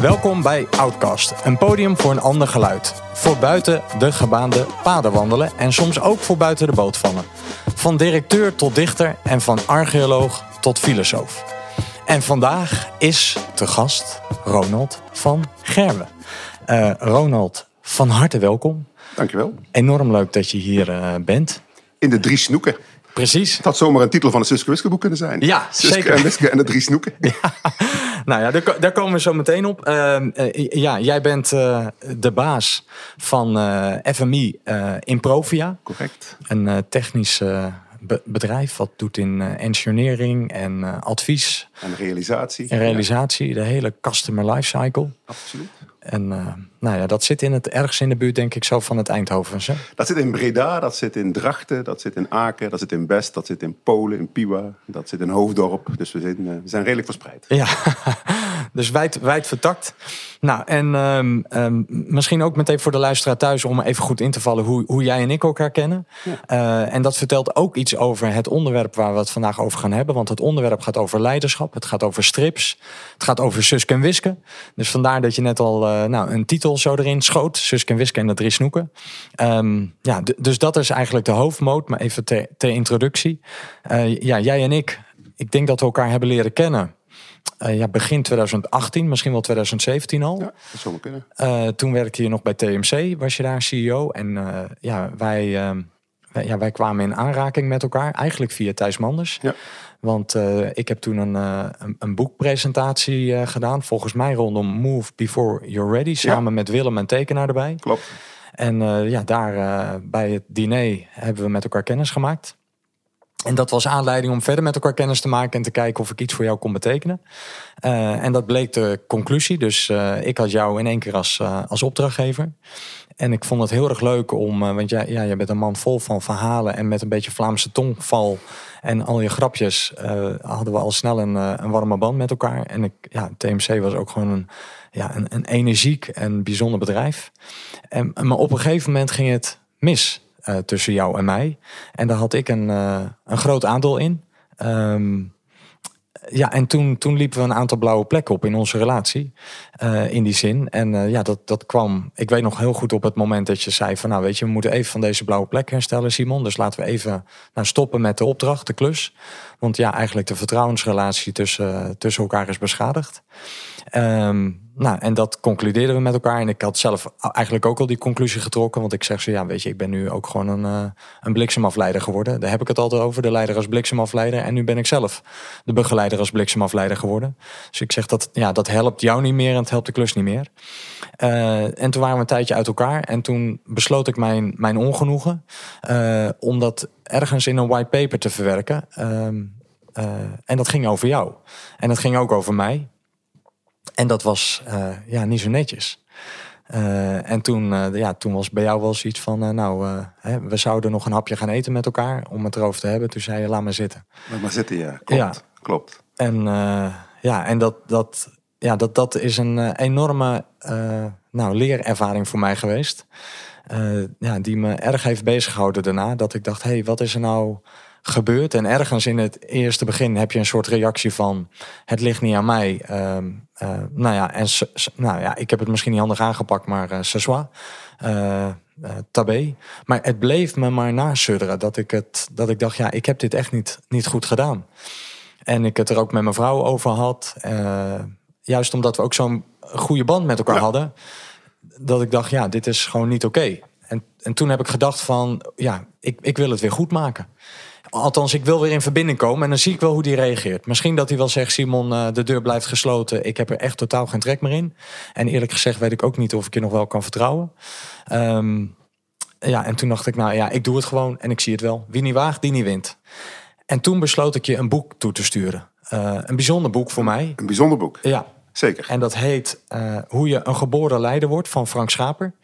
Welkom bij Outcast, een podium voor een ander geluid. Voor buiten de gebaande paden wandelen en soms ook voor buiten de boot vallen. Van directeur tot dichter en van archeoloog tot filosoof. En vandaag is te gast Ronald van Gerwen. Uh, Ronald, van harte welkom. Dankjewel. Enorm leuk dat je hier uh, bent. In de drie snoeken. Precies. Het had zomaar een titel van een Suske Wiske boek kunnen zijn. Ja, Suske zeker. en Wiske en de drie snoeken. Ja. Nou ja, daar, daar, komen we zo meteen op. Uh, uh, ja, jij bent uh, de baas van FMI Improvia. Correct. Een technisch be bedrijf wat doet in engineering en advies. En realisatie. En realisatie, ja. de hele customer lifecycle. Absoluut. En nou ja, dat zit in het, ergens in de buurt, denk ik, zo van het Eindhovense. Dat zit in Breda, dat zit in Drachten, dat zit in Aken, dat zit in Best, dat zit in Polen, in Piwa, dat zit in Hoofddorp. Dus we zijn, we zijn redelijk verspreid. Ja, dus wijd, wijd vertakt. Nou, en um, um, misschien ook meteen voor de luisteraar thuis om even goed in te vallen hoe, hoe jij en ik elkaar kennen. Ja. Uh, en dat vertelt ook iets over het onderwerp waar we het vandaag over gaan hebben. Want het onderwerp gaat over leiderschap, het gaat over strips, het gaat over Suske en Wiske. Dus vandaar dat je net al uh, nou, een titel zo erin schoot. Suske en Wiske en de drie snoeken. Um, ja, dus dat is eigenlijk de hoofdmoot. Maar even ter, ter introductie. Uh, ja, jij en ik, ik denk dat we elkaar hebben leren kennen. Uh, ja, begin 2018, misschien wel 2017 al. Ja, dat zou kunnen. Uh, toen werkte je nog bij TMC, was je daar CEO. En uh, ja, wij, wij, ja, wij kwamen in aanraking met elkaar, eigenlijk via Thijs Manders. Ja. Want ik heb toen een, een, een boekpresentatie gedaan, volgens mij rondom Move Before You're Ready, samen ja. met Willem en Tekenaar erbij. Klopt. En ja, daar bij het diner hebben we met elkaar kennis gemaakt. En dat was aanleiding om verder met elkaar kennis te maken en te kijken of ik iets voor jou kon betekenen. Uh, en dat bleek de conclusie. Dus uh, ik had jou in één keer als, uh, als opdrachtgever. En ik vond het heel erg leuk om, want jij, ja, jij bent een man vol van verhalen en met een beetje Vlaamse tongval en al je grapjes hadden we al snel een, een warme band met elkaar. En ik, ja, TMC was ook gewoon een, ja, een, een energiek en bijzonder bedrijf. En, maar op een gegeven moment ging het mis. Uh, tussen jou en mij. En daar had ik een, uh, een groot aandeel in. Um, ja, en toen, toen liepen we een aantal blauwe plekken op in onze relatie. Uh, in die zin. En ja, dat, dat kwam. Ik weet nog heel goed op het moment dat je zei: van nou, weet je, we moeten even van deze blauwe plek herstellen, Simon. Dus laten we even nou, stoppen met de opdracht, de klus. Want ja, eigenlijk de vertrouwensrelatie tussen, tussen elkaar is beschadigd. Um, nou, en dat concludeerden we met elkaar. En ik had zelf eigenlijk ook al die conclusie getrokken. Want ik zeg zo, ja, weet je, ik ben nu ook gewoon een, uh, een bliksemafleider geworden. Daar heb ik het altijd over, de leider als bliksemafleider. En nu ben ik zelf de begeleider als bliksemafleider geworden. Dus ik zeg, dat, ja, dat helpt jou niet meer en het helpt de klus niet meer. Uh, en toen waren we een tijdje uit elkaar. En toen besloot ik mijn, mijn ongenoegen. Uh, om dat ergens in een white paper te verwerken. en dat ging over jou. En dat ging ook over mij. En dat was uh, ja, niet zo netjes. Uh, en toen, uh, ja, toen was bij jou wel zoiets van, nou, hè, we zouden nog een hapje gaan eten met elkaar om het erover te hebben. Toen zei je, laat maar zitten. Laat maar zitten, ja. Klopt, ja. klopt. En ja, en dat, dat, ja, dat, dat is een enorme nou, leerervaring voor mij geweest. ja, die me erg heeft bezig gehouden daarna. Dat ik dacht, hé, hey, wat is er nou gebeurt. En ergens in het eerste begin heb je een soort reactie van... het ligt niet aan mij. Uh, uh, nou, ja, en, nou ja, ik heb het misschien niet handig aangepakt, maar uh, ce soit. Uh, tabé. Maar het bleef me maar nasudderen dat ik, het, dat ik dacht... ja, ik heb dit echt niet, niet goed gedaan. En ik het er ook met mijn vrouw over had. juist omdat we ook zo'n goede band met elkaar ja. hadden... dat ik dacht, ja, dit is gewoon niet oké. Okay. En, en toen heb ik gedacht van, ja, ik, ik wil het weer goed maken. Althans, ik wil weer in verbinding komen en dan zie ik wel hoe die reageert. Misschien dat hij wel zegt, Simon, uh, de deur blijft gesloten. Ik heb er echt totaal geen trek meer in. En eerlijk gezegd weet ik ook niet of ik je nog wel kan vertrouwen. Um, ja, en toen dacht ik, nou ja, ik doe het gewoon en ik zie het wel. Wie niet waagt, die niet wint. En toen besloot ik je een boek toe te sturen. Uh, een bijzonder boek voor mij. Een bijzonder boek? Ja. Zeker. En dat heet uh, Hoe je een geboren leider wordt van Frank Schaper.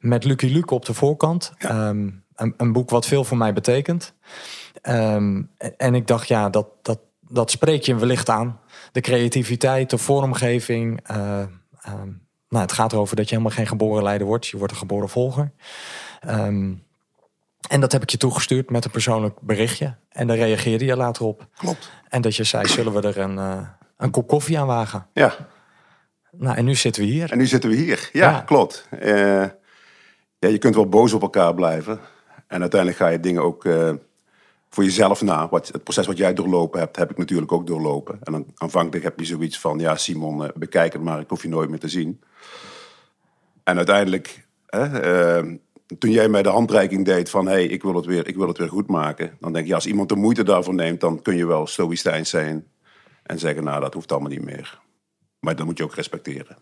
Met Lucky Luke op de voorkant. Ja. Um, een, een boek wat veel voor mij betekent. Um, en ik dacht, ja, dat, dat, dat spreekt je wellicht aan. De creativiteit, de vormgeving. Uh, um, nou, het gaat erover dat je helemaal geen geboren leider wordt. Je wordt een geboren volger. Um, en dat heb ik je toegestuurd met een persoonlijk berichtje. En daar reageerde je later op. Klopt. En dat je zei, zullen we er een, uh, een kop koffie aan wagen? Ja. Nou, en nu zitten we hier. En nu zitten we hier. Ja, Ja. klopt. Eh, ja, je kunt wel boos op elkaar blijven. En uiteindelijk ga je dingen ook eh, voor jezelf na. Wat, het proces wat jij doorlopen hebt, heb ik natuurlijk ook doorlopen. En dan aanvankelijk heb je zoiets van, ja Simon, eh, bekijk het maar, ik hoef je nooit meer te zien. En uiteindelijk, hè, eh, toen jij mij de handreiking deed van, hé, hey, ik, wil het weer, ik wil het weer goed maken. Dan denk je, als iemand de moeite daarvoor neemt, dan kun je wel stoïcijns zijn. En zeggen, nou, dat hoeft allemaal niet meer. Maar dat moet je ook respecteren.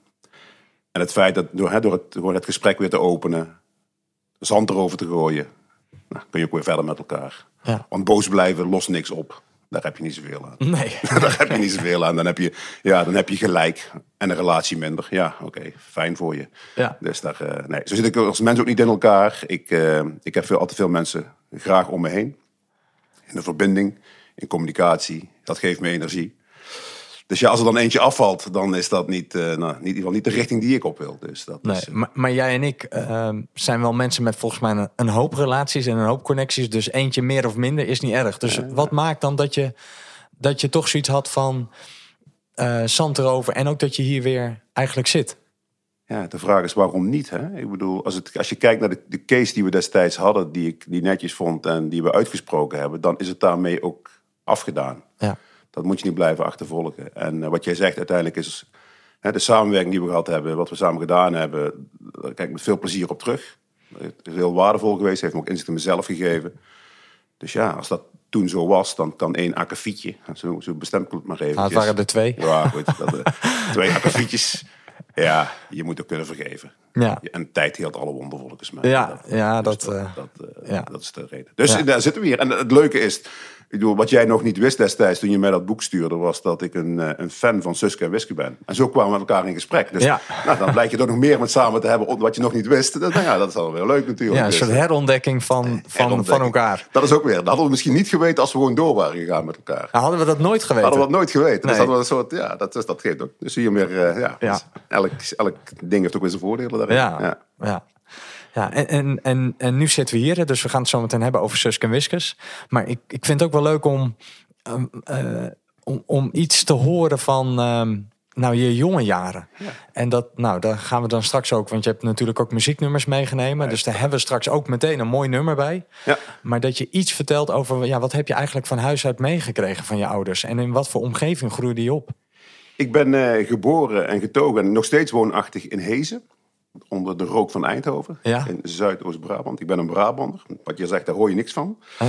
En het feit dat door, hè, door, het, door het gesprek weer te openen, zand erover te gooien, nou, kun je ook weer verder met elkaar. Ja. Want boos blijven lost niks op. Daar heb je niet zoveel aan. Nee. Daar heb je niet zoveel aan. Dan heb je, ja, dan heb je gelijk en een relatie minder. Ja, oké, fijn voor je. Ja. Dus daar, eh, nee, zo zit ik als mens ook niet in elkaar. Ik, eh, ik heb veel, altijd veel mensen graag om me heen. In de verbinding, in communicatie. Dat geeft me energie. Dus ja, als er dan eentje afvalt, dan is dat niet, eh, nou, niet, in ieder geval niet de richting die ik op wil. Dus dat Nee, is, eh, maar, maar jij en ik ehm, zijn wel mensen met volgens mij een, een hoop relaties en een hoop connecties. Dus eentje meer of minder is niet erg. Dus wat maakt dan dat je, dat je toch zoiets had van eh zand erover en ook dat je hier weer eigenlijk zit? Ja, de vraag is waarom niet. Hè? Ik bedoel, als, het, als je kijkt naar de, de case die we destijds hadden, die ik die netjes vond en die we uitgesproken hebben, dan is het daarmee ook afgedaan. Ja. Dat moet je niet blijven achtervolgen. En eh, wat jij zegt, uiteindelijk is hè, de samenwerking die we gehad hebben, wat we samen gedaan hebben, daar kijk ik met veel plezier op terug. Het is heel waardevol geweest, heeft me ook inzicht in mezelf gegeven. Dus ja, als dat toen zo was, dan kan één akkefietje, zo, zo bestemd ik het maar even. Nou, het waren er twee. Ja, goed. Dat, eh, twee akkefietjes. Ja, je moet ook kunnen vergeven. Ja. En tijd heelt alle wonder volgens mij. Ja, ja, dus dat, eh, dat, eh, ja. dat is de reden. Dus Ja. daar zitten we hier. En het leuke is, ik bedoel, wat jij nog niet wist destijds toen je mij dat boek stuurde, was dat ik een, eh, een fan van Suske en Wiske ben. En zo kwamen we met elkaar in gesprek. Dus Ja. nou, dan blijkt je toch nog meer met samen te hebben wat je nog niet wist. Dat, nou ja, dat is wel leuk natuurlijk. Ja, een Dus, soort eh, herontdekking van, van, van herontdekking. elkaar. Dat is ook weer. Dat hadden we misschien niet geweten als we gewoon door waren gegaan met elkaar. Nou, hadden we dat nooit geweten. Hadden we dat nooit geweten. Dus Nee. we een soort, ja, dat, is, dat geeft ook. Dus zie je weer, eh, ja, Ja. dus elk, elk ding heeft ook weer zijn voordelen daarin. Ja, ja. Ja. en, en, en, en nu zitten we hier, dus we gaan het zo meteen hebben over Suske en Wiskes. Maar ik, ik vind het ook wel leuk om, ehm, eh, om, om iets te horen van ehm, nou, je jonge jaren. En dat, nou, daar gaan we dan straks ook, want je hebt natuurlijk ook muzieknummers meegenomen. Dus daar hebben we straks ook meteen een mooi nummer bij. Ja. Maar dat je iets vertelt over, ja, wat heb je eigenlijk van huis uit meegekregen van je ouders? En in wat voor omgeving groeide je op? Ik ben eh, geboren en getogen en nog steeds woonachtig in Hezen. Onder de rook van Eindhoven. Ja. In Zuidoost-Brabant. Ik ben een Brabander. Wat je zegt, daar hoor je niks van.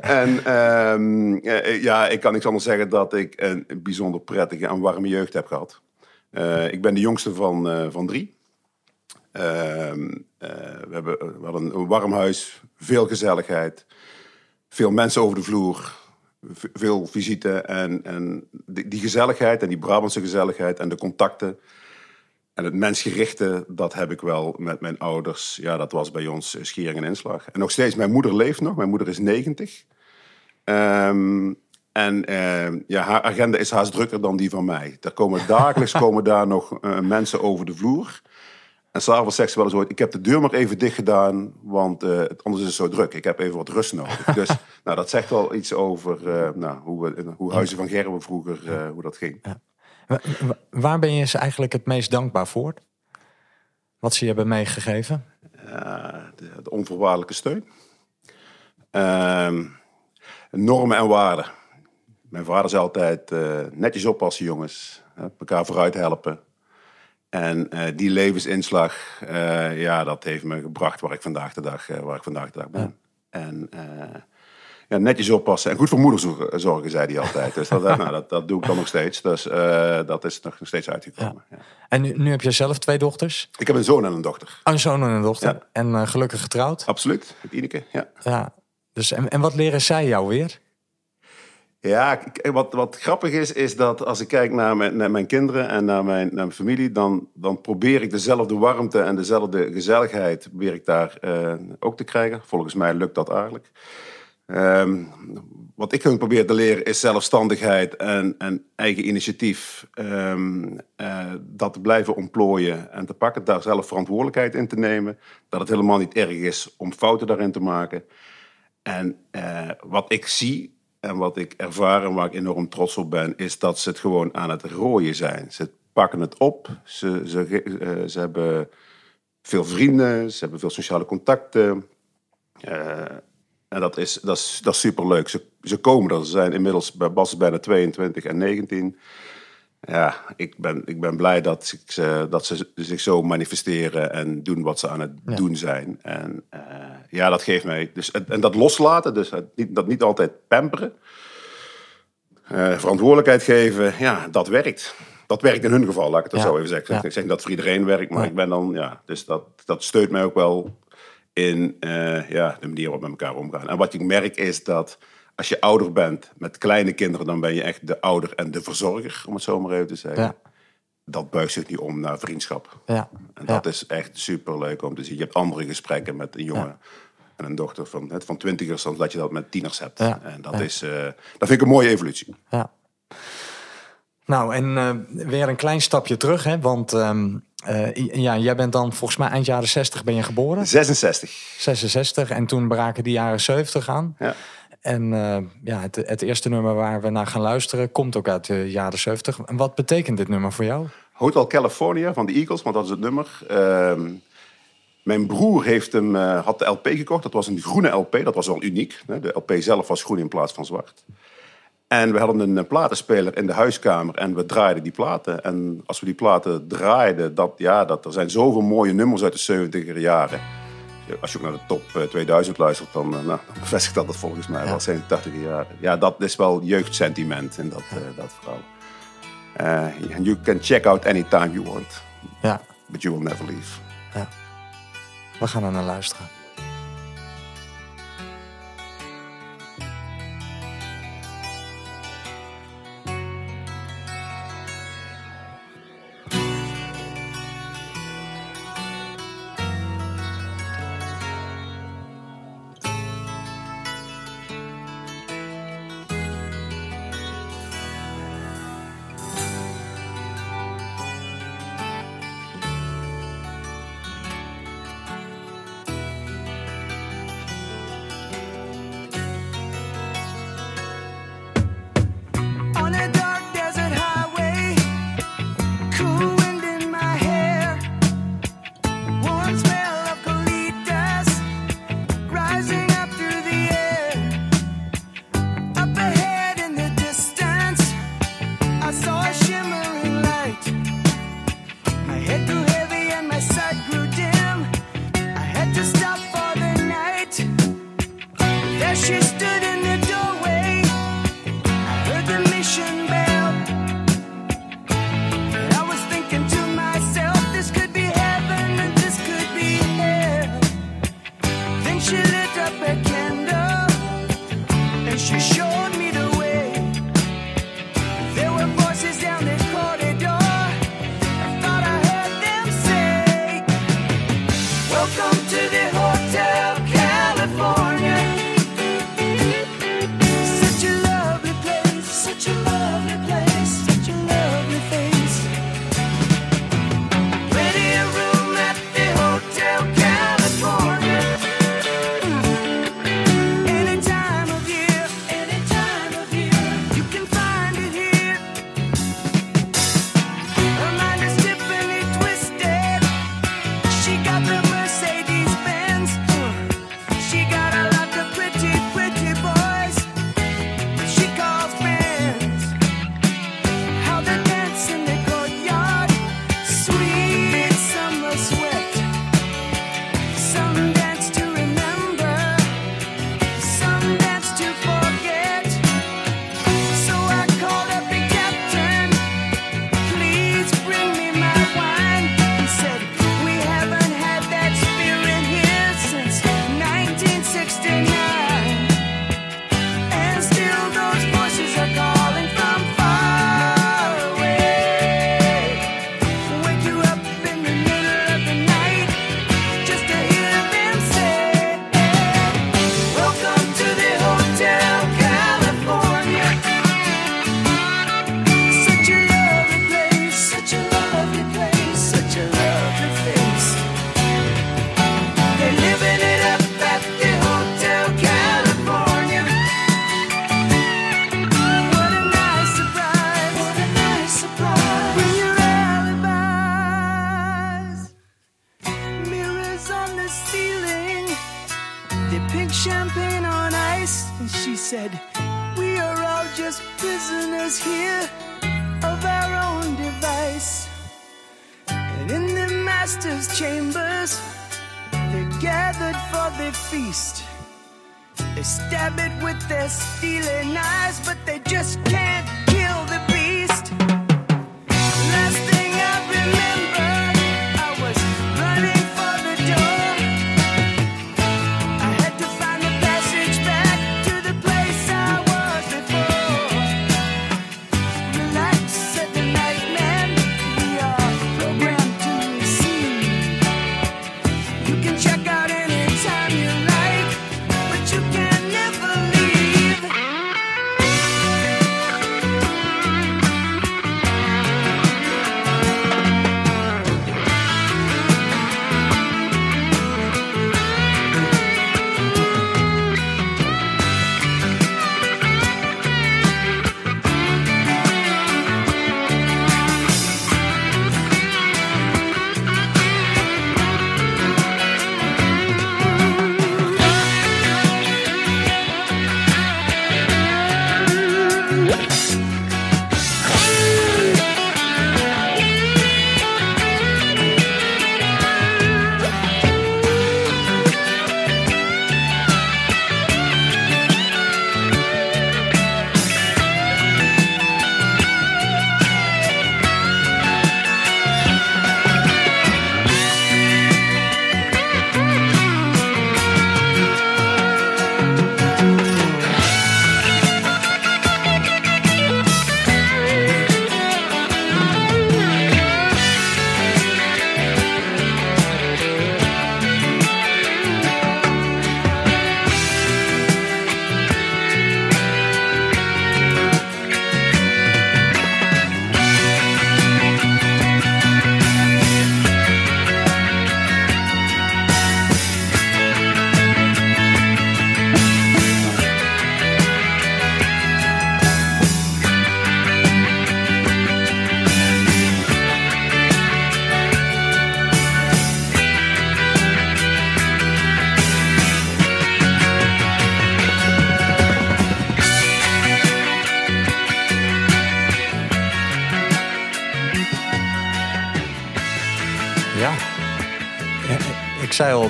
En ehm, eh, ja, ik kan niks anders zeggen dat ik een bijzonder prettige en warme jeugd heb gehad. Eh, ik ben de jongste van, eh, van drie. Ehm, eh, we hebben we hadden een warm huis, veel gezelligheid, veel mensen over de vloer, veel visite. En, en die, die gezelligheid en die Brabantse gezelligheid en de contacten en het mensgerichte, dat heb ik wel met mijn ouders. Ja, dat was bij ons schering en inslag. En nog steeds, mijn moeder leeft nog. Mijn moeder is 90. Ehm, en ehm, ja, haar agenda is haast drukker dan die van mij. Er komen dagelijks komen daar nog eh, mensen over de vloer. En s'avonds zegt ze wel eens ooit, ik heb de deur maar even dicht gedaan, want eh, anders is het zo druk. Ik heb even wat rust nodig. Dus nou, dat zegt wel iets over eh, nou, hoe, we, hoe Huizen van Gerben vroeger, hoe dat ging. Wa- wa- Waar ben je ze eigenlijk het meest dankbaar voor? Wat ze je hebben meegegeven? Eh, de, de onvoorwaardelijke steun. Ehm, normen en waarden. Mijn vader zei altijd, eh, netjes oppassen jongens. elkaar vooruit helpen. En eh, die levensinslag, ja, dat heeft me gebracht waar ik vandaag de dag, waar ik vandaag de dag ben. En ja, netjes oppassen en goed voor moeder zorgen, zorgen, zei hij altijd. Dus dat, nou, dat, dat doe ik dan nog steeds. Dus eh, dat is nog steeds uitgekomen. Ja. En nu, nu heb je zelf twee dochters. Ik heb een zoon en een dochter. Oh, Een zoon en een dochter. Ja. En eh, gelukkig getrouwd. Absoluut, met Ineke. Ja. Ja. Dus, en, en wat leren zij jou weer? Ja, wat, wat grappig is, is dat als ik kijk naar mijn, naar mijn kinderen en naar mijn, naar mijn familie, dan, dan probeer ik dezelfde warmte en dezelfde gezelligheid probeer ik daar eh, ook te krijgen. Volgens mij lukt dat aardig. Ehm, wat ik hun probeer te leren is zelfstandigheid en, en eigen initiatief. Ehm, eh, dat te blijven ontplooien en te pakken, daar zelf verantwoordelijkheid in te nemen. Dat het helemaal niet erg is om fouten daarin te maken. En eh, wat ik zie en wat ik ervaar en waar ik enorm trots op ben, is dat ze het gewoon aan het rooien zijn. Ze pakken het op. Ze, ze, uh, ze hebben veel vrienden, ze hebben veel sociale contacten. En dat is, dat is, dat is superleuk. Ze, ze komen er. Ze zijn inmiddels bij Bas bijna 22 en 19. Ja, ik ben, ik ben blij dat, ik ze, dat ze zich zo manifesteren en doen wat ze aan het doen zijn. En uh, ja, dat geeft mij. Dus, en dat loslaten, dus niet, dat niet altijd pamperen. Uh, verantwoordelijkheid geven, ja, dat werkt. Dat werkt in hun geval, laat ik het ja. zo even zeggen. Ik zeg dat voor iedereen werkt, maar ik ben dan, ja, dus dat, dat steunt mij ook wel in uh, ja, de manier waarop we met elkaar omgaan. En wat ik merk is dat als je ouder bent met kleine kinderen, dan ben je echt de ouder en de verzorger, om het zo maar even te zeggen. Ja. Dat buigt zich niet om naar vriendschap. Ja. En dat is echt super leuk om te zien. Je hebt andere gesprekken met een jongen en een dochter van, van twintigers, dan dat je dat met tieners hebt. En dat, is, uh, dat vind ik een mooie evolutie. Ja. Nou, en uh, weer een klein stapje terug, hè? want um, uh, ja, jij bent dan volgens mij eind jaren 60 ben je geboren. 66. 66 en toen braken die jaren 70 aan. Ja. En uh, ja, het, het, eerste nummer waar we naar gaan luisteren komt ook uit de jaren 70. En wat betekent dit nummer voor jou? Hotel California van de Eagles, want dat is het nummer. Uh, mijn broer heeft hem, uh, had de LP gekocht. Dat was een groene LP, dat was wel uniek. De LP zelf was groen in plaats van zwart. En we hadden een platenspeler in de huiskamer en we draaiden die platen. En als we die platen draaiden, dat, ja, dat, er zijn zoveel mooie nummers uit de 70er jaren. Als je ook naar de top 2000 luistert, dan, nou, dan bevestigt dat het volgens mij wel zijn 80er jaren. Ja, dat is wel jeugdsentiment in dat, uh, dat verhaal. Uh, and you can check out anytime you want. Ja. But you will never leave. Ja. We gaan er naar luisteren.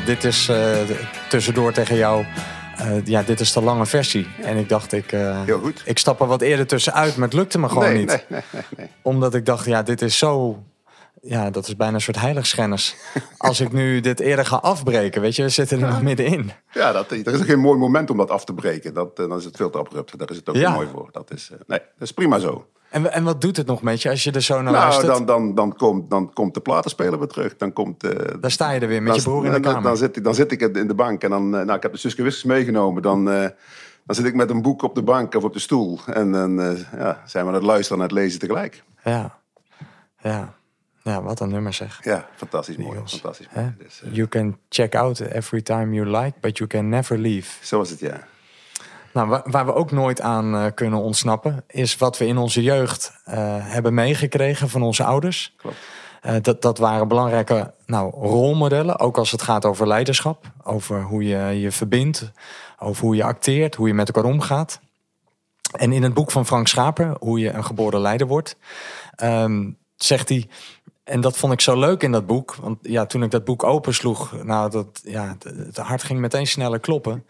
Dit is eh, tussendoor tegen jou. eh, ja, dit is de lange versie. En ik dacht, ik, eh, Heel goed. ik stap er wat eerder tussenuit, maar het lukte me gewoon nee, niet. Nee, nee. Omdat ik dacht, ja, dit is zo... Ja, dat is bijna een soort heiligschennis. Als ik nu dit eerder ga afbreken, weet je, we zitten er nog middenin. Ja, dat, er is geen mooi moment om dat af te breken. Dat, dan is het veel te abrupt. Daar is het ook Ja. mooi voor. Dat is, nee, dat is prima zo. En, en wat doet het nog met je als je er zo naar Nou, luistert? dan, dan, dan, komt, dan komt de platenspeler weer terug. Dan komt... eh, Daar sta je er weer met je broer in de kamer. Dan zit, ik- dan zit ik in de bank en dan... eh, Nou, ik heb de Suske Wissers meegenomen. Dan, eh, dan zit ik met een boek op de bank of op de stoel. En dan ja, zijn we aan het luisteren en het lezen tegelijk. Ja. ja. Ja, wat een nummer zeg. Ja, fantastisch mooi. Eagles. Fantastisch mooi. Dus, You can check out every time you like, but you can never leave. zo is het, ja. Nou, wa- waar we ook nooit aan eh, kunnen ontsnappen, is wat we in onze jeugd eh, hebben meegekregen van onze ouders. Klopt. Eh, dat, dat waren belangrijke nou, rolmodellen, ook als het gaat over leiderschap, over hoe je je verbindt, over hoe je acteert, hoe je met elkaar omgaat. En in het boek van Frank Schaper, hoe je een geboren leider wordt, ehm, zegt hij, en dat vond ik zo leuk in dat boek, want ja, toen ik dat boek opensloeg, nou, dat, ja, het- het hart ging meteen sneller kloppen.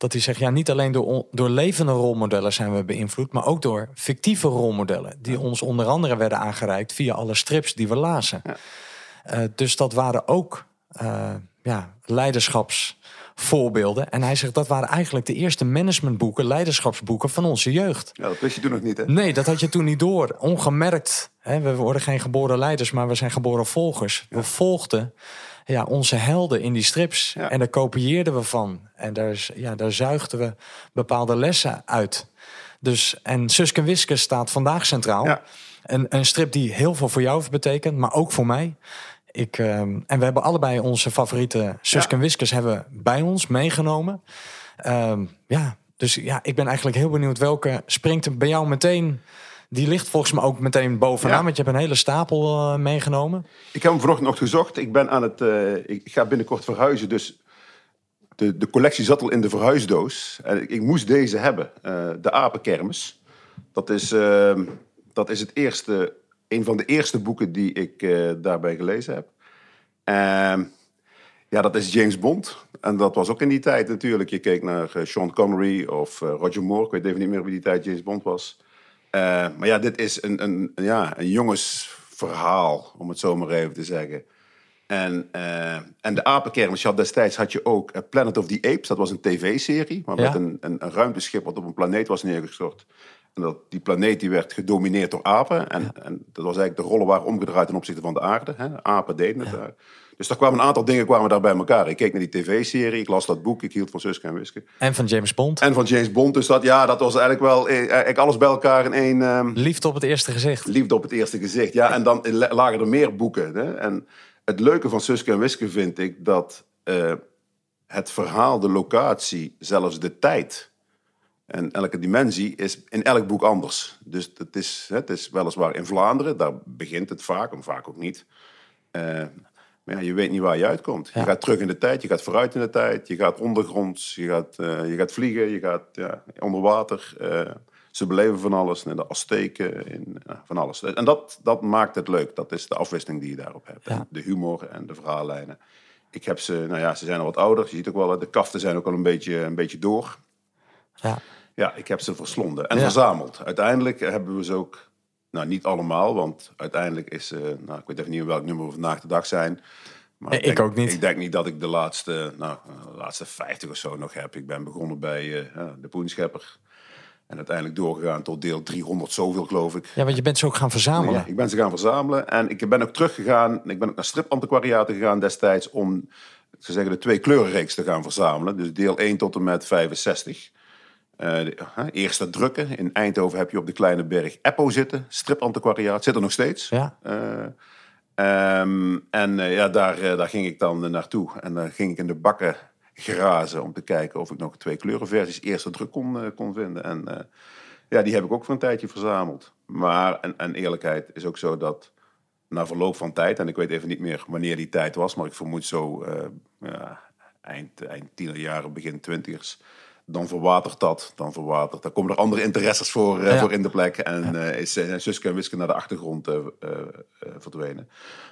Dat hij zegt, ja, niet alleen door, door levende rolmodellen zijn we beïnvloed, maar ook door fictieve rolmodellen, die ons onder andere werden aangereikt via alle strips die we lazen. Eh, dus dat waren ook eh, ja, leiderschapsvoorbeelden. En hij zegt, dat waren eigenlijk de eerste managementboeken, leiderschapsboeken van onze jeugd. Ja, dat wist je toen nog niet, hè? Nee, dat had je toen niet door. Ongemerkt. Hè, we worden geen geboren leiders, maar we zijn geboren volgers. We volgden ja, onze helden in die strips. Ja. En daar kopieerden we van. En daar, ja, daar zuigden we bepaalde lessen uit. Dus, en Suske en Wiske staat vandaag centraal. Ja. Een, een strip die heel veel voor jou heeft betekend, maar ook voor mij. Ik, ehm, en we hebben allebei onze favoriete Suske Ja. en Wiskes hebben bij ons meegenomen. Ehm, ja, dus ja, ik ben eigenlijk heel benieuwd welke springt er bij jou meteen. Die ligt volgens mij ook meteen bovenaan, Ja. want je hebt een hele stapel eh, meegenomen. Ik heb hem vanochtend nog gezocht. Ik ben aan het... eh, ik ga binnenkort verhuizen, dus... de, de collectie zat al in de verhuisdoos. En ik, ik moest deze hebben. Eh, de Apenkermis. Dat is, ehm, dat is het eerste, een van de eerste boeken die ik daarbij gelezen heb. Ehm, ja, dat is James Bond. En dat was ook in die tijd natuurlijk. Je keek naar Sean Connery of Roger Moore. Ik weet even niet meer wie die tijd James Bond was. Eh, maar ja, dit is een, een, ja, een jongensverhaal, om het zo maar even te zeggen. En, eh, en de apenkermis, je had destijds had je ook eh, Planet of the Apes. Dat was een tv-serie, maar Ja. met een, een, een ruimteschip wat op een planeet was neergestort. En dat, die planeet die werd gedomineerd door apen. En, en dat was eigenlijk de rollen waren omgedraaid ten opzichte van de aarde. Hè. Apen deden het daar. Dus er kwamen een aantal dingen kwamen daar bij elkaar. Ik keek naar die tv-serie, ik las dat boek, ik hield van Suske en Wiske. En van James Bond. En van James Bond, dus dat, ja, dat was eigenlijk wel eh, eigenlijk alles bij elkaar in één... ehm, Liefde op het eerste gezicht. Liefde op het eerste gezicht. Ja, en dan la- lagen er meer boeken. Hè? En het leuke van Suske en Wiske vind ik dat eh, het verhaal, de locatie, zelfs de tijd en elke dimensie is in elk boek anders. Dus het is, het is weliswaar in Vlaanderen, daar begint het vaak, en vaak ook niet. Eh, maar ja, je weet niet waar je uitkomt. Ja. Je gaat terug in de tijd, je gaat vooruit in de tijd, je gaat ondergronds, je gaat, eh, je gaat vliegen, je gaat ja, onder water. eh, ze beleven van alles, en de Azteken, in, van alles. En dat, dat maakt het leuk. Dat is de afwisseling die je daarop hebt. Ja. De humor en de verhaallijnen. Ik heb ze, nou ja, ze zijn al wat ouder. Je ziet ook wel, de kaften zijn ook al een beetje, een beetje door. Ja. Ja, ik heb ze verslonden en verzameld. Uiteindelijk hebben we ze ook, nou niet allemaal, want uiteindelijk is, eh nou ik weet even niet welk nummer we vandaag de dag zijn. Maar ik denk- ook niet. Ik denk niet dat ik de laatste, nou, de laatste 50 of zo nog heb. Ik ben begonnen bij eh, de Poenschepper. En uiteindelijk doorgegaan tot deel 300 zoveel, geloof ik. ja, want je bent ze ook gaan verzamelen. Ja, ik ben ze gaan verzamelen. En ik ben ook teruggegaan. Ik ben ook naar stripantiquariaten gegaan destijds om ze zeggen, de twee kleurenreeks te gaan verzamelen. Dus deel 1 tot en met 65. Eh, de, eerste drukken. In Eindhoven heb je op de kleine berg Eppo zitten. Stripantiquariaat. Zit er nog steeds. Ja. Eh, ehm, en eh, ja, daar, daar ging ik dan naartoe. En dan ging ik in de bakken grazen om te kijken of ik nog twee kleurenversies eerste druk kon, kon vinden. En ja, die heb ik ook voor een tijdje verzameld. Maar, en, en eerlijkheid is ook zo dat na verloop van tijd, en ik weet even niet meer wanneer die tijd was, maar ik vermoed zo ja, eind, eind tienerjaren, begin twintigers. Dan verwatert dat, dan verwatert. Dan komen er andere interesses voor, eh, Ja. voor in de plek. En eh, is eh, Suske en Wiske naar de achtergrond verdwenen.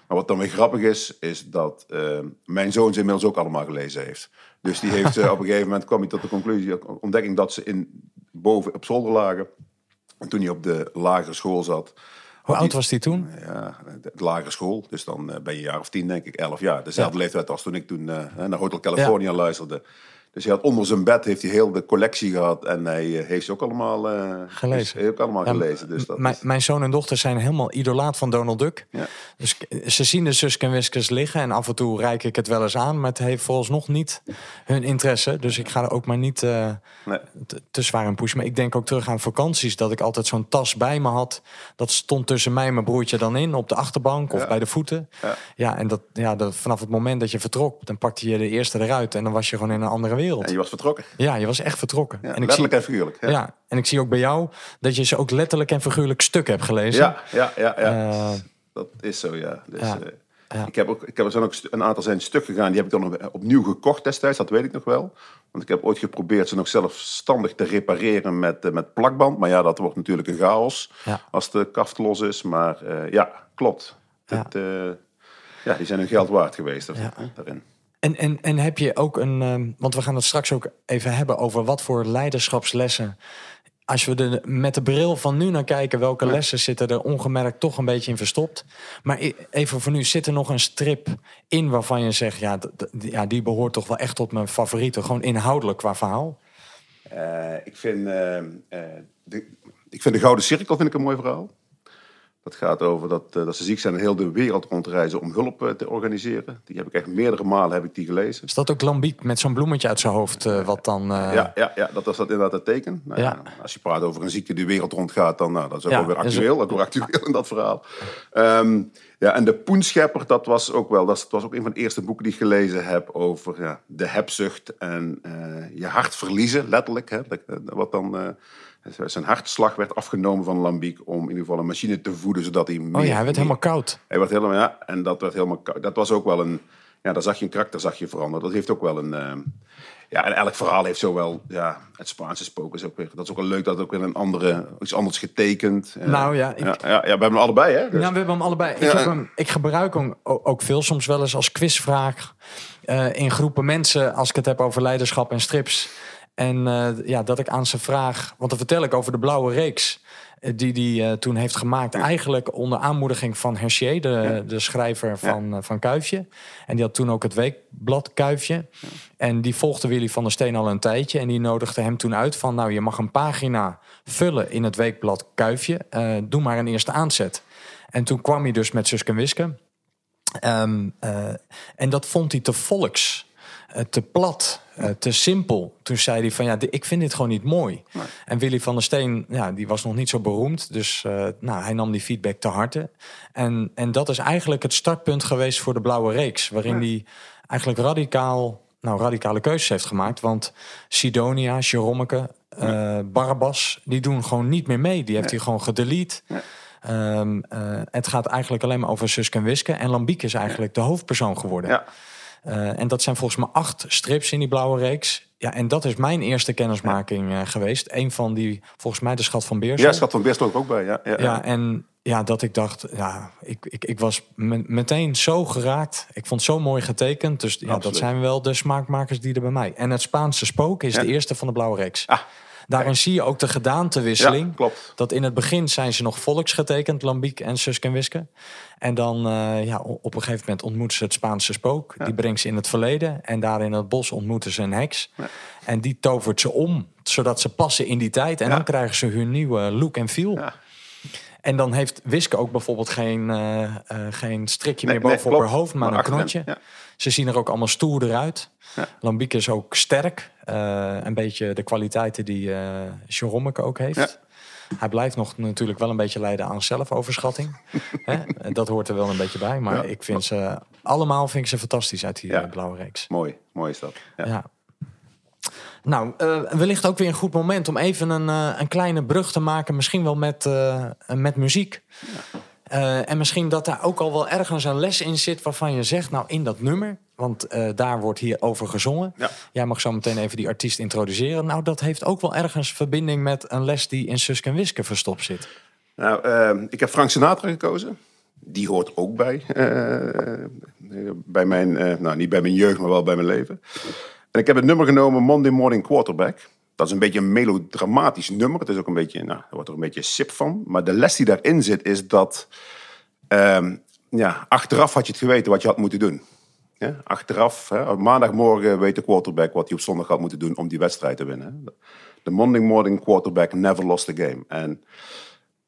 Maar wat dan weer grappig is, is dat mijn zoon ze inmiddels ook allemaal gelezen heeft. Dus die heeft op een gegeven moment kwam hij tot de conclusie, ontdekking dat ze in, boven op zolder lagen. En toen hij op de lagere school zat, Hoe oud was die toen? ja, de de lagere school. Dus dan ben je een jaar of tien, denk ik, elf jaar. Dezelfde leeftijd als toen ik toen naar Hotel California luisterde. Dus hij had onder zijn bed heeft hij heel de collectie gehad. En hij eh, heeft ze ook allemaal eh, Gelezen. Heeft, ook allemaal Ja, gelezen. Dus dat Mijn, is- mijn zoon en dochter zijn helemaal idolaat van Donald Duck. Ja. Dus ze zien de Suske en liggen en af en toe reik ik het wel eens aan. Maar het heeft vooralsnog niet hun interesse. Dus ik ga er ook maar niet eh, nee. te, te zwaar in pushen. Maar ik denk ook terug aan vakanties. Dat ik altijd zo'n tas bij me had. Dat stond tussen mij en mijn broertje dan in. Op de achterbank of Ja. bij de voeten. Ja. Ja, en dat, ja, dat, vanaf het moment dat je vertrok. Dan pakte je de eerste eruit. En dan was je gewoon in een andere wereld. En je was vertrokken. Ja, je was echt vertrokken. Ja, en ik zie, letterlijk en figuurlijk. Ja. ja, en ik zie ook bij jou dat je ze ook letterlijk en figuurlijk stuk hebt gelezen. ja, ja, ja. ja. Eh, dat is zo, ja. Dus, ja. eh, Ja. Ik heb ook, ik heb er zijn ook een aantal zijn stuk gegaan. Die heb ik dan nog opnieuw gekocht destijds. Dat weet ik nog wel. Want ik heb ooit geprobeerd ze nog zelfstandig te repareren met, eh, met plakband. Maar ja, dat wordt natuurlijk een chaos Ja. als de kaft los is. Maar ja, klopt. Ja. Het, ja, die zijn hun geld waard geweest daarin. En, en, en heb je ook een, ehm, want we gaan het straks ook even hebben over wat voor leiderschapslessen. Als we er met de bril van nu naar kijken, welke lessen zitten er ongemerkt toch een beetje in verstopt. Maar e- even voor nu, zit er nog een strip in waarvan je zegt, ja, ja die behoort toch wel echt tot mijn favorieten. Gewoon inhoudelijk qua verhaal. Eh, ik, vind, eh, eh, de, ik vind de Gouden Cirkel vind ik een mooi verhaal. Dat gaat over dat, eh, dat ze ziek zijn en heel de wereld rondreizen om hulp eh, te organiseren. Die heb ik echt meerdere malen heb ik die gelezen. Is dat ook Lambiek met zo'n bloemetje uit zijn hoofd, eh, wat dan... Ja, ja, ja, dat was dat inderdaad het teken. Nou, Ja. Als je praat over een ziekte die de wereld rondgaat, dan nou, dat is ook Ja, wel weer actueel. Ook weer actueel in dat verhaal. Ehm, ja, en de Poenschepper, dat was ook wel, dat was ook een van de eerste boeken die ik gelezen heb over ja, de hebzucht en je hart verliezen, letterlijk. Hè, dat, dat- wat dan, zijn hartslag werd afgenomen van Lambiek om in ieder geval een machine te voeden, zodat hij meer... Oh ja, hij werd meer- helemaal koud. hij werd helemaal, ja, en dat werd helemaal, koud. dat was ook wel een, ja, daar zag je een karakter, zag je veranderen. Dat heeft ook wel een, eh, Ja, en elk verhaal heeft zo wel, ja, het Spaanse spoken is ook weer, dat is ook wel leuk, dat ook weer een andere, iets anders getekend. Eh, Nou ja, ik- ja, ja, ja, we hebben hem allebei, hè? Dus- Nou, we hebben hem allebei. Ik, Ja. heb hem, ik gebruik hem ook veel, soms wel eens als quizvraag eh, in groepen mensen als ik het heb over leiderschap en strips. En eh, ja, dat ik aan ze vraag, want dan vertel ik over de blauwe reeks. eh, Die hij toen heeft gemaakt. Eigenlijk onder aanmoediging van Hergé, de, de schrijver van, eh, van Kuifje. En die had toen ook het weekblad Kuifje. En die volgde Willy van der Steen al een tijdje. En die nodigde hem toen uit van... nou, je mag een pagina vullen in het weekblad Kuifje. Eh, doe maar een eerste aanzet. En toen kwam hij dus met Suske en Wiske. Ehm, eh, en dat vond hij te volks, eh, te plat, eh, te simpel. Toen zei hij van ja, ik vind dit gewoon niet mooi. En Willy van der Steen, ja, die was nog niet zo beroemd. Dus eh, nou, hij nam die feedback te harte. En, en dat is eigenlijk het startpunt geweest voor de Blauwe Reeks. Waarin hij eigenlijk radicaal, nou, radicale keuzes heeft gemaakt. Want Sidonia, Jerommeke, eh Barabbas, die doen gewoon niet meer mee. Die heeft hij gewoon gedelete. Ehm, eh, het gaat eigenlijk alleen maar over Suske en Wiske. En Lambiek is eigenlijk de hoofdpersoon geworden. Ja. Eh, en dat zijn volgens mij acht strips in die blauwe reeks. Ja, en dat is mijn eerste kennismaking eh, geweest. Een van die, volgens mij de Schat van Beers. Ja, Schat van Beer stond er ook bij, ja. ja, Ja, en ja, dat ik dacht, ja, ik, ik, ik was me- meteen zo geraakt. Ik vond het zo mooi getekend. Dus ja, dat zijn wel de smaakmakers die er bij mij. En het Spaanse spook is Ja. de eerste van de blauwe reeks. Ah. Daarin zie je ook de gedaantewisseling. Ja, klopt. Dat in het begin zijn ze nog volks getekend, Lambiek en Suske en Wiske. En dan eh, ja, op een gegeven moment ontmoeten ze het Spaanse spook. Die brengt ze in het verleden. En daar in het bos ontmoeten ze een heks. En die tovert ze om, zodat ze passen in die tijd. En dan krijgen ze hun nieuwe look en feel. En dan heeft Wiske ook bijvoorbeeld geen, eh, eh, geen strikje Nee, meer nee, bovenop klopt. haar hoofd, maar, Maar een knotje. ja. Ze zien er ook allemaal stoer eruit. Ja. Lambiek is ook sterk. eh, een beetje de kwaliteiten die Jerommeke ook heeft. Ja. Hij blijft nog natuurlijk wel een beetje lijden aan zelfoverschatting. Hè? Dat hoort er wel een beetje bij. Maar Ja. ik vind ze allemaal vind ik ze fantastisch uit die Ja. eh, blauwe reeks. Mooi, mooi is dat. Ja. Ja. Nou, eh, wellicht ook weer een goed moment om even een, een kleine brug te maken. Misschien wel met, met muziek. Eh, en misschien dat daar ook al wel ergens een les in zit waarvan je zegt, nou in dat nummer, want eh, daar wordt hier over gezongen. Ja. Jij mag zo meteen even die artiest introduceren. Nou, dat heeft ook wel ergens verbinding met een les die in Suske en Wiske verstopt zit. Nou, eh, ik heb Frank Sinatra gekozen. Die hoort ook bij, eh, bij mijn, nou niet bij mijn jeugd, maar wel bij mijn leven. En ik heb het nummer genomen Monday Morning Quarterback. Dat is een beetje een melodramatisch nummer. Het is ook een beetje, nou, er wordt er een beetje sip van. Maar de les die daarin zit is dat, ehm, ja, achteraf had je het geweten wat je had moeten doen. Achteraf, hè, maandagmorgen weet de quarterback wat hij op zondag had moeten doen om die wedstrijd te winnen. De Monday Morning Quarterback never lost the game. En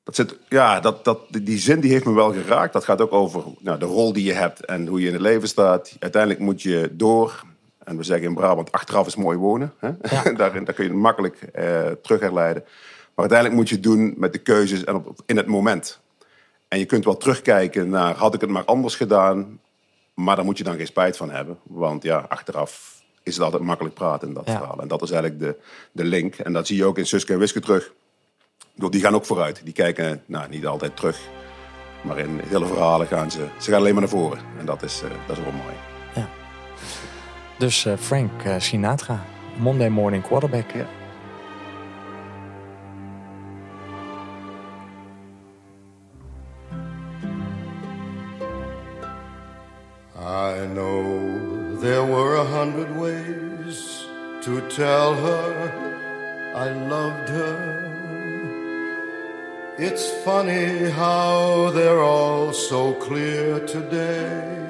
dat zit, ja, dat, dat, die zin die heeft me wel geraakt. Dat gaat ook over nou, de rol die je hebt en hoe je in het leven staat. Uiteindelijk moet je door. En we zeggen in Brabant, achteraf is mooi wonen. Hè? Daarin, daar kun je het makkelijk eh, terug herleiden. Maar uiteindelijk moet je het doen met de keuzes en op, in het moment. En je kunt wel terugkijken naar, had ik het maar anders gedaan? Maar daar moet je dan geen spijt van hebben. Want ja, achteraf is het altijd makkelijk praten in dat Ja. verhaal. En dat is eigenlijk de, de link. En dat zie je ook in Suske en Wiske terug. Die gaan ook vooruit. Die kijken nou, niet altijd terug. Maar in hele verhalen gaan ze... Ze gaan alleen maar naar voren. En dat is, eh, dat is wel mooi. Dus eh, Frank eh, Sinatra, Monday Morning Quarterback. Ja. I know there were a hundred ways to tell her I loved her. It's funny how they're all so clear today.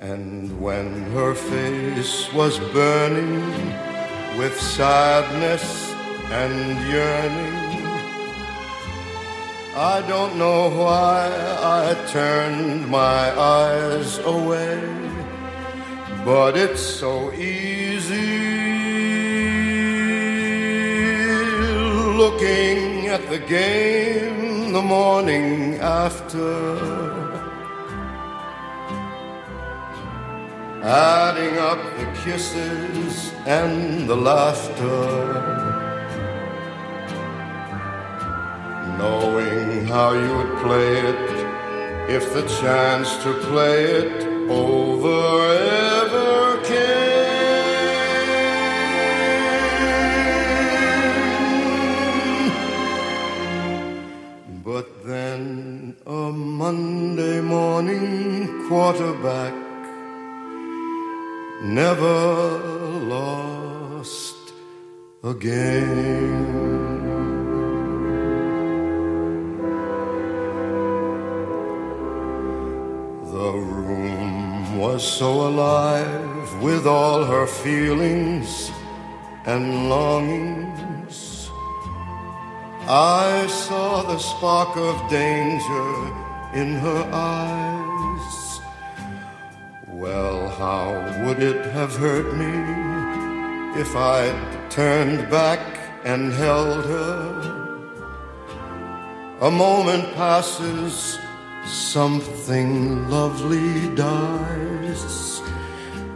And when her face was burning with sadness and yearning, I don't know why I turned my eyes away, but it's so easy looking at the game the morning after. adding up the kisses and the laughter. Knowing how you would play it if the chance to play it over ever came. But then a Monday morning quarterback never lost again. The room was so alive with all her feelings and longings. I saw the spark of danger in her eyes. Well, how would it have hurt me if I'd turned back and held her? A moment passes, something lovely dies,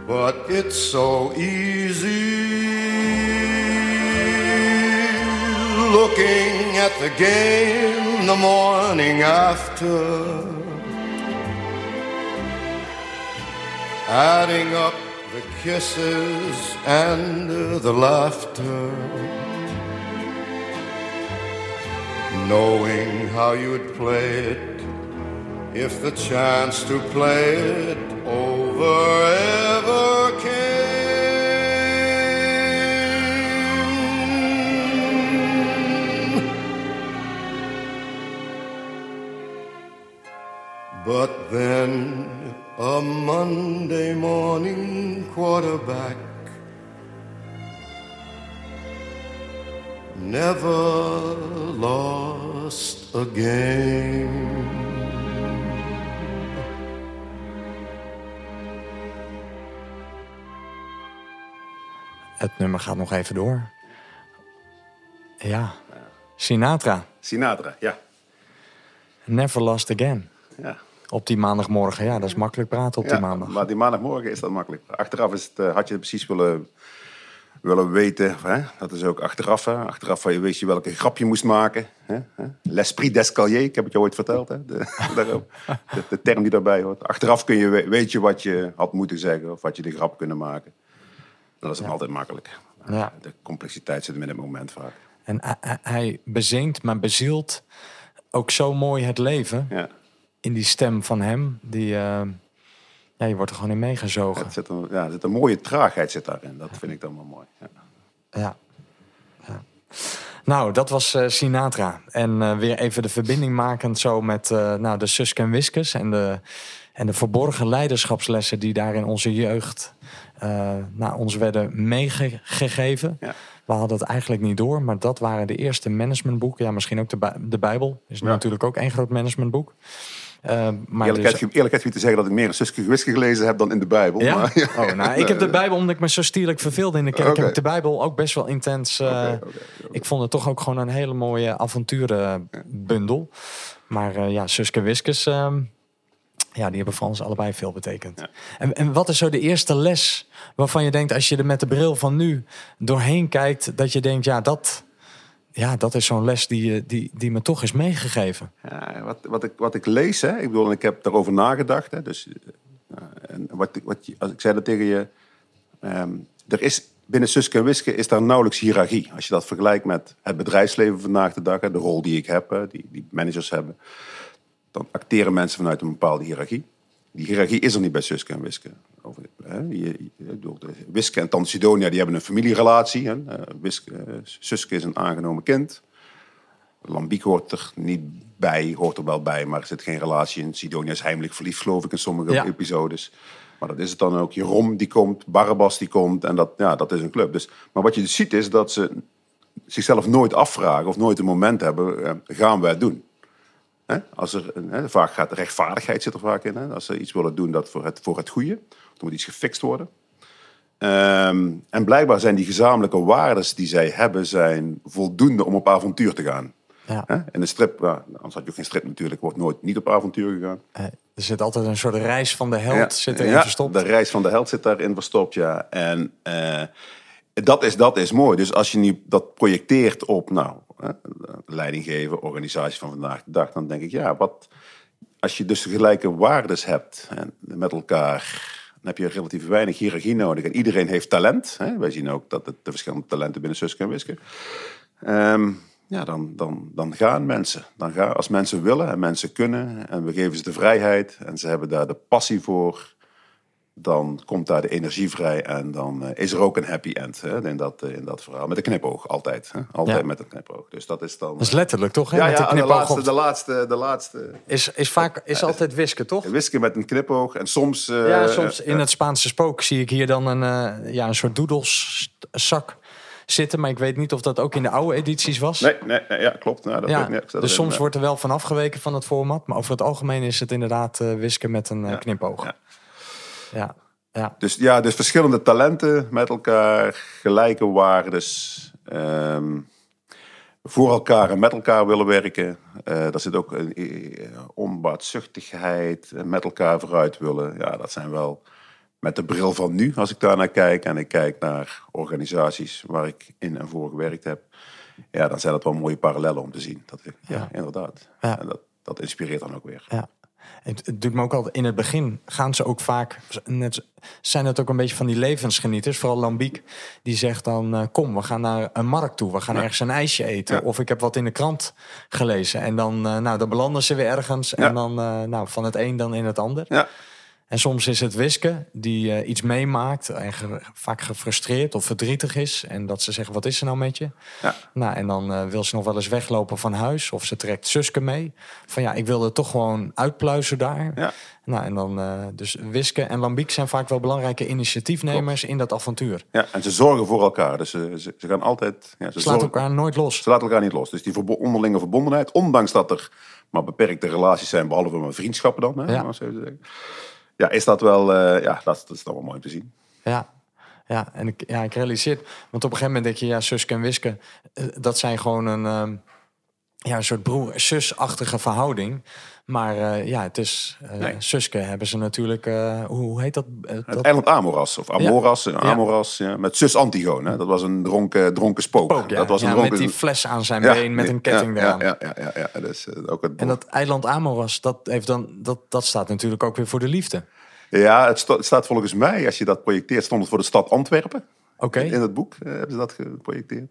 but it's so easy looking at the game the morning after, adding up the kisses and the laughter, knowing how you'd play it if the chance to play it over ever came. But then a Monday morning quarterback never lost a game. Het nummer gaat nog even door. Ja. Sinatra. Sinatra, ja. Never Lost Again. ja. Op die maandagmorgen. Ja, dat is makkelijk praten op die Ja, maandag. Maar die maandagmorgen is dat makkelijk. Achteraf is het, eh, had je het precies willen, willen weten. Hè? Dat is ook achteraf. Hè? Achteraf je wist je welke grap je moest maken. Hè? L'esprit d'escalier, ik heb het je ooit verteld. Hè? De, daarop. de, de term die daarbij hoort. Achteraf kun je, we- weet je wat je had moeten zeggen. Of wat je de grap kunnen maken. Dat is altijd makkelijk. Ja. De complexiteit zit hem in het moment vaak. En hij- bezingt, maar bezielt ook zo mooi het leven. Ja. In die stem van hem. Die, eh, ja, je wordt er gewoon in meegezogen. Het zit een, ja, er zit een mooie traagheid zit daarin. Dat vind ik dan wel mooi. Ja. Ja. ja. Nou, dat was eh, Sinatra. En eh, weer even de verbinding makend zo met nou, de Suske en Wiskes en de, en de verborgen leiderschapslessen die daar in onze jeugd nou, ons werden meegegeven. Ja. We hadden het eigenlijk niet door, maar dat waren de eerste managementboeken. Ja, misschien ook de, de Bijbel is Ja. natuurlijk ook één groot managementboek. Eh, maar Eerlijkheid, dus- eerlijkheid wie te zeggen dat ik meer een Suske Gewiske gelezen heb dan in de Bijbel. ja? Maar, ja. Oh, nou, ik heb de Bijbel, omdat ik me zo stierlijk verveelde in de kerk, Oké. heb ik de Bijbel ook best wel intens. eh. Ik vond het toch ook gewoon een hele mooie avonturenbundel. Maar eh, ja, Suske Wiskes, ehm, ja, die hebben voor ons allebei veel betekend. Ja. En, en wat is zo de eerste les waarvan je denkt, als je er met de bril van nu doorheen kijkt, dat je denkt, ja, dat, ja, dat is zo'n les die, je- die, die me toch is meegegeven. Ja, wat, wat, ik, wat ik lees, hè, ik bedoel, ik heb daarover nagedacht. Hè, dus, eh, en wat, wat, als ik zei dat tegen je, ehm, er is binnen Suske en Wiske is daar nauwelijks hiërarchie. Als je dat vergelijkt met het bedrijfsleven vandaag de dag, hè, de rol die ik heb, hè, die, die managers hebben, dan acteren mensen vanuit een bepaalde hiërarchie. Die hiërarchie is er niet bij Suske en Wiske. Over, hè, je, bedoel, de Wiske en Tante Sidonia die hebben een familierelatie. Hè. Eh, Wiske, eh, Suske is een aangenomen kind. Lambiek hoort er niet bij, hoort er wel bij, maar er zit geen relatie in. Sidonia is heimelijk verliefd, geloof ik, in sommige Ja. episodes. Maar dat is het dan ook. Jeroen die komt, Barabbas die komt en dat, ja, dat is een club. Dus, maar wat je dus ziet is dat ze zichzelf nooit afvragen of nooit een moment hebben, eh, gaan wij het doen? Hè? Als er, hè, vaak gaat rechtvaardigheid zit er vaak in. Hè? Als ze iets willen doen dat voor het, voor het goede, dan moet iets gefixt worden. Ehm, en blijkbaar zijn die gezamenlijke waarden die zij hebben, zijn voldoende om op avontuur te gaan. Ja. Hè? In een strip, ja, anders had je ook geen strip natuurlijk, wordt nooit niet op avontuur gegaan. Er zit altijd een soort reis van de held Ja, zit erin ja, verstopt. De reis van de held zit daarin verstopt, ja. En eh, dat, is, dat is mooi. Dus als je nu dat projecteert op, nou, hè, leiding geven, organisatie van vandaag de dag, dan denk ik, ja, wat, als je dus gelijke waardes hebt en met elkaar, dan heb je relatief weinig hiërarchie nodig. En iedereen heeft talent. Hè? Wij zien ook dat het, de verschillende talenten binnen Suske en Wiske. Ehm, ja, dan, dan, dan gaan mensen. Dan gaan, als mensen willen en mensen kunnen en we geven ze de vrijheid en ze hebben daar de passie voor, dan komt daar de energie vrij en dan eh, is er ook een happy end hè, in, dat, eh, in dat verhaal. Met een knipoog, altijd. Hè? Altijd Ja. met een knipoog. Dus dat is dan... Dat is letterlijk toch? Hè? ja, de de, laatste, de laatste, de laatste. is, is vaak is altijd wisken, toch? Whisky met een knipoog en soms... eh, Ja, soms in het Spaanse spook zie ik hier dan een, ja, een soort doedelszak zitten. Maar ik weet niet of dat ook in de oude edities was. Nee, nee, nee, ja, klopt. Nou, dat ja, ik dus soms wordt er wel van afgeweken van het format. Maar over het algemeen is het inderdaad wisken met een Ja, knipoog. Ja. Ja. Dus ja, dus verschillende talenten met elkaar, gelijke waardes. ehm, voor elkaar en met elkaar willen werken. Eh daar zit ook een onbaatzuchtigheid, eh, met elkaar vooruit willen. Ja, dat zijn wel met de bril van nu, als ik daar naar kijk. En ik kijk naar organisaties waar ik in en voor gewerkt heb. Ja, dan zijn dat wel mooie parallellen om te zien. Dat, ja, Ja. inderdaad. Ja. En dat, dat inspireert dan ook weer. Ja. Het, het doet me ook altijd in het begin gaan ze ook vaak net zijn het ook een beetje van die levensgenieters vooral Lambiek die zegt dan eh, kom we gaan naar een markt toe we gaan ergens een ijsje eten Ja. of ik heb wat in de krant gelezen. En dan eh, nou dan belanden ze weer ergens en dan eh, nou van het een dan in het ander. Ja, en soms is het Wiske die eh, iets meemaakt en ge- vaak gefrustreerd of verdrietig is. En dat ze zeggen, wat is er nou met je? Ja. Nou, en dan eh, wil ze nog wel eens weglopen van huis. Of ze trekt Suske mee. Van ja, ik wilde toch gewoon uitpluizen daar. Ja. Nou, en dan, eh, dus Wiske en Lambiek zijn vaak wel belangrijke initiatiefnemers in dat avontuur. ja, en ze zorgen voor elkaar. Dus ze, ze, ze gaan altijd... Ja, ze laten elkaar nooit los. Ze laten elkaar niet los. Dus die onderlinge verbondenheid, ondanks dat er maar beperkte relaties zijn, behalve maar vriendschappen dan, hè, Ja. maar zo te zeggen. Ja, is dat wel, eh, ja, dat, dat is dan wel mooi te zien. Ja. Ja, en ik, ja, ik realiseer. Want op een gegeven moment denk je, ja, Suske en Wiske, eh, dat zijn gewoon een, ehm, ja, een soort broer-zus-achtige verhouding. Maar eh, ja, het is, eh Nee. Suske hebben ze natuurlijk, eh, hoe, heet dat? Het dat eiland Amoras, of Amoras, Amoras, ja, met zus Antigone. Hè. Dat was een dronken, dronken spook. spook, ja. Dat was een ja, dronken... met die fles aan zijn Ja, been, met een ketting ja, eraan. Ja, ja, ja, ja, ja. Dus, ook het En dat eiland Amoras, dat, heeft dan, dat, dat staat natuurlijk ook weer voor de liefde. Ja, het, sta- het staat volgens mij, als je dat projecteert, stond het voor de stad Antwerpen. Oké, In het boek hebben ze dat geprojecteerd.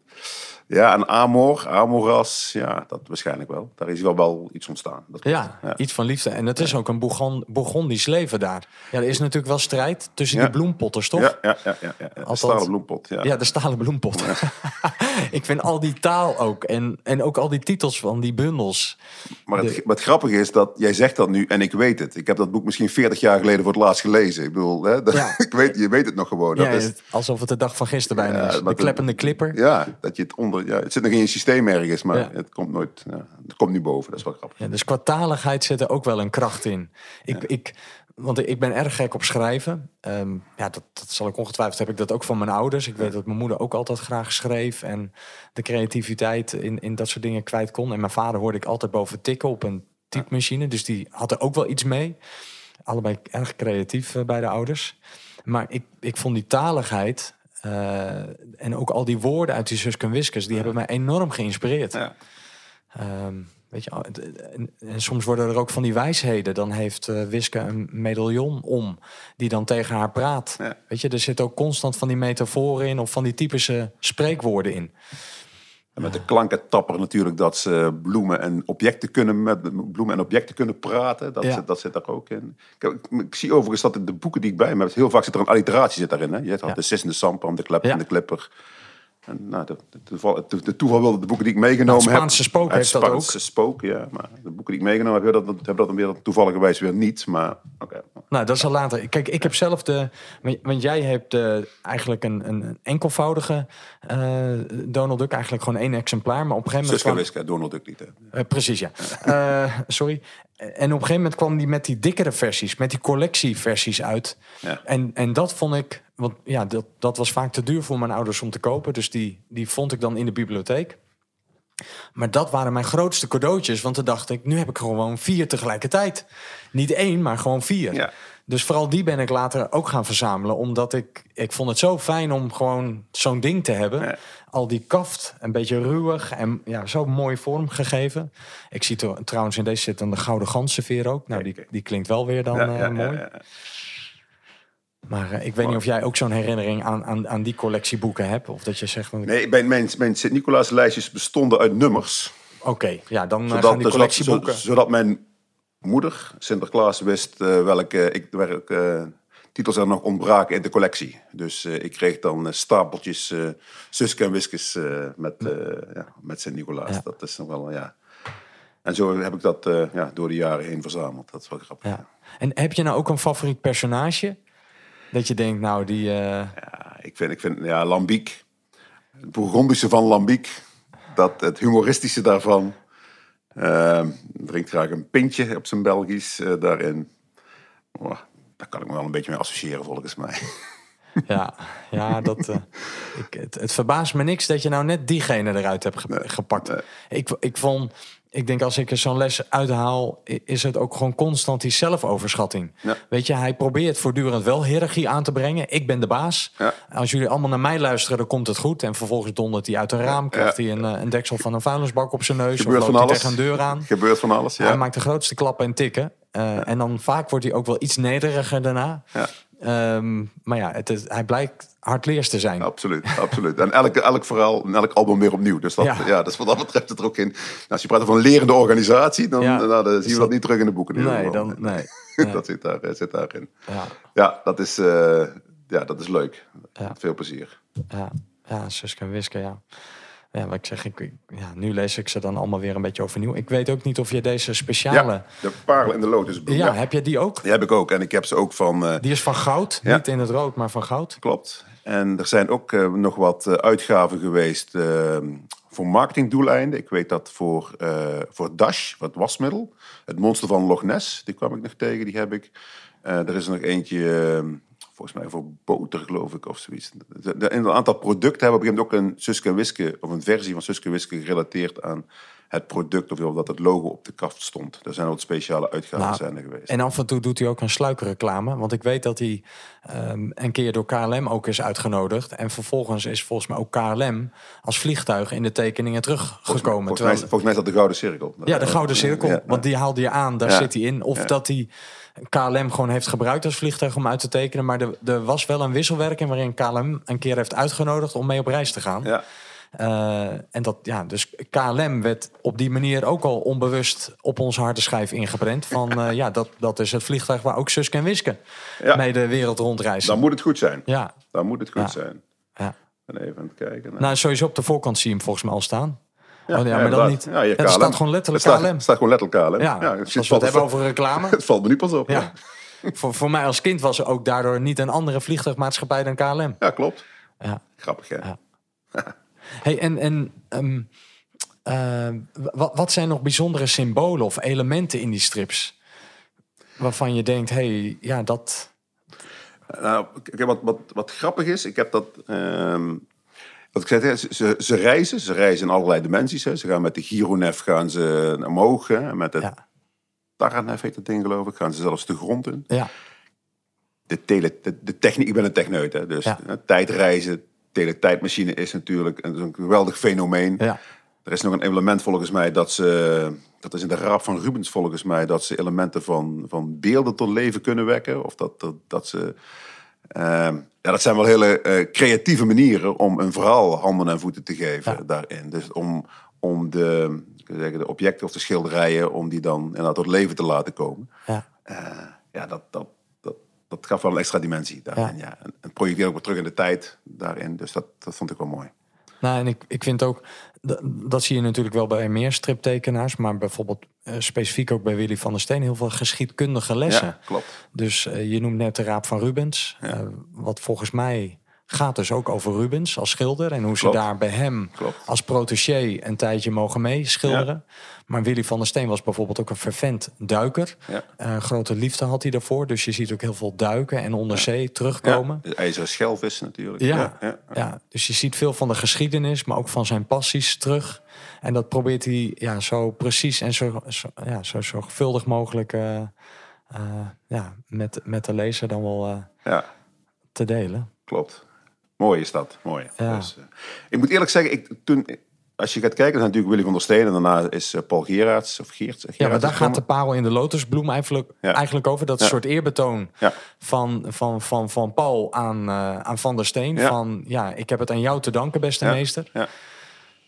Ja, en Amor, Amoras, ja, dat waarschijnlijk wel. Daar is wel, wel iets ontstaan. Dat ja, iets van liefde. En het is ook een Bourgon- Bourgondisch leven daar. Ja, er is natuurlijk wel strijd tussen Ja. die bloempotters, toch? Ja, ja, ja, ja. Althans- Stalen bloempot, ja. Ja, de stalen bloempot. ik vind al die taal ook. En, en ook al die titels van die bundels. Maar het, De- wat grappig is dat jij zegt dat nu en ik weet het. Ik heb dat boek misschien 40 jaar geleden voor het laatst gelezen. Ik bedoel, hè, dat- ik weet, je weet het nog gewoon. Dat Ja, is, alsof het de dag van gisteren bijna is. De kleppende clipper. ja, dat je het onder. Ja, het zit nog in je systeem ergens, maar Ja. het komt nooit. Ja, het komt nu boven. Dat is wel grappig. Ja, dus qua taligheid zit er ook wel een kracht in. Ik, ik, want ik ben erg gek op schrijven. Ehm, ja, dat, dat zal ik ongetwijfeld heb ik dat ook van mijn ouders. Ik weet dat mijn moeder ook altijd graag schreef en de creativiteit in, in dat soort dingen kwijt kon. En mijn vader hoorde ik altijd boven tikken op een typemachine. Dus die had er ook wel iets mee. Allebei erg creatief eh, bij de ouders. Maar ik, ik vond die taligheid eh, en ook al die woorden uit die Suske Wiskers, die hebben mij enorm geïnspireerd. Ja. Ehm, weet je, en, en soms worden er ook van die wijsheden. Dan heeft eh, Wiske een medaillon om die dan tegen haar praat. Ja. Weet je, er zit ook constant van die metaforen in of van die typische spreekwoorden in. En met de klankentapper natuurlijk dat ze bloemen en objecten kunnen met bloemen en objecten kunnen praten. Dat, Ja. dat zit daar ook in. Ik, ik, ik zie overigens dat in de boeken die ik bij me heb, heel vaak zit er een alliteratie zit daarin. Hè? Je Ja. de sissende sampan, de klep Ja. en de klipper. En nou, de, de, toeval, de, de toeval wilde de boeken die ik meegenomen Het heb. Spaanse spook Het heeft dat Spaanse spook, ja. Maar de boeken die ik meegenomen heb, dat, hebben dat dan weer toevallig weer niet. Maar oké. Nou, dat is al later. Kijk, ik heb zelf de. want- jij hebt eh, eigenlijk een, een enkelvoudige eh, Donald Duck, eigenlijk gewoon één exemplaar. Maar op een gegeven moment. Suske Wiske, Donald Duck niet. Eh, precies, ja. Eh, sorry. En op een gegeven moment kwam die met die dikkere versies, met die collectieversies uit. Ja. En, en dat vond ik, want ja, dat, dat was vaak te duur voor mijn ouders om te kopen. Dus die, die vond ik dan in de bibliotheek. Maar dat waren mijn grootste cadeautjes. Want toen dacht ik, nu heb ik gewoon vier tegelijkertijd. Niet één, maar gewoon vier. Ja. Dus vooral die ben ik later ook gaan verzamelen. Omdat ik, ik vond het zo fijn om gewoon zo'n ding te hebben. Ja. Al die kaft, een beetje ruwig en ja, zo mooi vormgegeven. Ik zie trouwens in deze zit dan de gouden ganzenveer ook. Nou, die, die klinkt wel weer dan Ja, eh, ja, mooi. ja. Maar eh, ik weet niet of jij ook zo'n herinnering aan, aan, aan die collectie boeken hebt. Of dat je zegt, van, Nee, mijn, mijn, mijn Sint-Nicolaas lijstjes bestonden uit nummers. oké, ja, dan eh, gaan Zodat, die zodat, collectieboeken... zodat mijn moeder, Sinterklaas, wist eh, welke, ik, welke eh, titels er nog ontbraken in de collectie. Dus eh, ik kreeg dan stapeltjes eh Suske en Wiskes met, ja, met Sint-Nicolaas. Ja. Dat is nog wel, ja... En zo heb ik dat ja, door de jaren heen verzameld. Dat is wel grappig. Ja. En heb je nou ook een favoriet personage? Dat je denkt, nou, die... Ja, ik vind, ik vind ja, Lambiek, het Bourgondische van Lambiek, dat, het humoristische daarvan. Ehm, drinkt graag een pintje op zijn Belgisch eh, daarin. Oh, daar kan ik me wel een beetje mee associëren volgens mij. Ja, ja dat, eh, ik, het, het verbaast me niks dat je nou net diegene eruit hebt ge- gepakt. Ik, ik vond, ik denk als ik er zo'n les uithaal, is het ook gewoon constant die zelfoverschatting. Ja. Weet je, hij probeert voortdurend wel hiërarchie aan te brengen. Ik ben de baas. Ja. Als jullie allemaal naar mij luisteren, dan komt het goed. En vervolgens dondert hij uit een raam, krijgt hij een, eh, een deksel van een vuilnisbak op zijn neus. Gebeurt of van loopt hij alles. tegen een deur aan. Gebeurt van alles, ja. Hij maakt de grootste klappen en tikken. Eh, En dan vaak wordt hij ook wel iets nederiger daarna. Ja. Ehm, maar ja, het is, hij blijkt hardleers te zijn. Absoluut, absoluut. En elk, elk verhaal en elk album weer opnieuw. Dus, dat, Ja. ja. dus wat dat betreft het er ook in. Nou, als je praat over een lerende organisatie, dan, Ja. nou, dan zien we dat- dat niet terug in de boeken. in Nee, dan, nee. nee. dat zit, daar, eh, zit daarin. Ja, Ja, dat is, eh, ja, dat is leuk. Veel plezier. ja, ja, Suske en Wiske, ja. Ja, wat ik zeg, ik, ja, nu lees ik ze dan allemaal weer een beetje overnieuw. Ik weet ook niet of je deze speciale... Ja, de parel in de lotusbloem. Ja, Ja, heb je die ook? die heb ik ook. En ik heb ze ook van... eh, Die is van goud, Ja. niet in het rood, maar van goud. klopt. En er zijn ook eh, nog wat eh, uitgaven geweest eh, voor marketingdoeleinden. Ik weet dat voor, eh, voor Dash, wat wasmiddel. Het monster van Loch Ness, die kwam ik nog tegen, die heb ik. Er is er nog eentje, eh, volgens mij voor boter geloof ik, of zoiets. In een aantal producten hebben we op een gegeven moment ook een Suske Wiske, of een versie van Suske Wiske gerelateerd aan het product. Of dat het logo op de kaft stond. Er zijn wat speciale uitgaven Nou, zijn er geweest. En af en toe doet hij ook een sluikreclame. Want ik weet dat hij ehm, een keer door KLM ook is uitgenodigd. En vervolgens is volgens mij ook KLM als vliegtuig in de tekeningen teruggekomen. Volgens mij, volgens mij is dat de Gouden Cirkel. Ja, de Gouden Cirkel. Ja, Want die haalde je aan, daar Ja. zit hij in. Of dat hij KLM gewoon heeft gebruikt als vliegtuig om uit te tekenen. Maar er, er was wel een wisselwerking waarin KLM een keer heeft uitgenodigd om mee op reis te gaan. Ja. Eh, en dat, ja, dus KLM werd op die manier ook al onbewust op onze harde schijf ingeprent. Van eh, ja, dat, dat is het vliegtuig waar ook Suske en Wiske Ja. mee de wereld rondreizen. Dan moet het goed zijn. Ja, Dan moet het goed Ja. zijn. ja. En even aan het kijken. Nou, sowieso op de voorkant zie je hem volgens mij al staan. ja, oh, ja, maar dan niet. Ja, je Ja, er KLM. staat gewoon letterlijk Het staat, KLM. staat gewoon letterlijk KLM. Ja, het als we het valt- hebben over reclame. Het valt me niet pas op. Ja. voor, voor mij als kind was er ook daardoor niet een andere vliegtuigmaatschappij dan KLM. Ja, klopt. Ja. Grappig, hè? Ja. Hey, en en ehm, eh, wat, wat zijn nog bijzondere symbolen of elementen in die strips? Waarvan je denkt, hey, ja, dat. Nou, wat, wat, wat grappig is, ik heb dat... ehm, wat ik zei, hè, ze- ze, ze reizen. Ze reizen in allerlei dimensies. Hè. Ze gaan met de Gironef gaan ze omhoog. Hè. Met het Ja, Taranef heet dat ding, geloof ik. Gaan ze zelfs de grond in. ja, de, tele, de, de techniek, ik ben een techneut, hè, dus Ja. eh, tijdreizen, teletijdmachine is natuurlijk een, een geweldig fenomeen. ja, Er is nog een element volgens mij dat ze, dat is in de raap van Rubens volgens mij, dat ze elementen van, van beelden tot leven kunnen wekken. Of dat, dat, dat ze, ehm, ja, dat zijn wel hele eh, creatieve manieren om een verhaal handen en voeten te geven Ja. daarin. Dus om, om de, zeggen, de objecten of de schilderijen, om die dan inderdaad tot leven te laten komen. ja. Eh, ja, dat, dat, dat, gaf wel een extra dimensie daarin. Ja. Ja. En, en projecteerde ook weer terug in de tijd daarin. Dus dat, dat vond ik wel mooi. Nou, en ik, ik vind ook, dat, dat zie je natuurlijk wel bij meer striptekenaars, maar bijvoorbeeld eh, specifiek ook bij Willy van der Steen heel veel geschiedkundige lessen. Ja, klopt. Dus eh, je noemt net de Raap van Rubens. eh, wat volgens mij gaat dus ook over Rubens als schilder. En hoe ze Klopt. daar bij hem Klopt. als protégé een tijdje mogen meeschilderen. Maar Willy van der Steen was bijvoorbeeld ook een vervent duiker. Ja. Eh, grote liefde had hij daarvoor. Dus je ziet ook heel veel duiken en onderzee terugkomen. Ja, de ijzeren schelvis natuurlijk. Ja, ja, ja, dus je ziet veel van de geschiedenis, maar ook van zijn passies terug. En dat probeert hij ja, zo precies en zo, zo, ja, zo zorgvuldig mogelijk eh, eh, ja, met, met de lezer dan wel ja, te delen. klopt. Mooi is dat, mooi. Ja. Dus, eh, ik moet eerlijk zeggen, ik, toen, als je gaat kijken, is natuurlijk Willy van der Steen en daarna is eh, Paul Gerards of Geert. Ja, maar daar gaat de parel in de lotusbloem eigenlijk, Ja. eigenlijk over. Dat Ja. soort eerbetoon Ja. van, van, van, van Paul aan, eh, aan Van der Steen. Ja. Van, ja, ik heb het aan jou te danken, beste Ja. meester.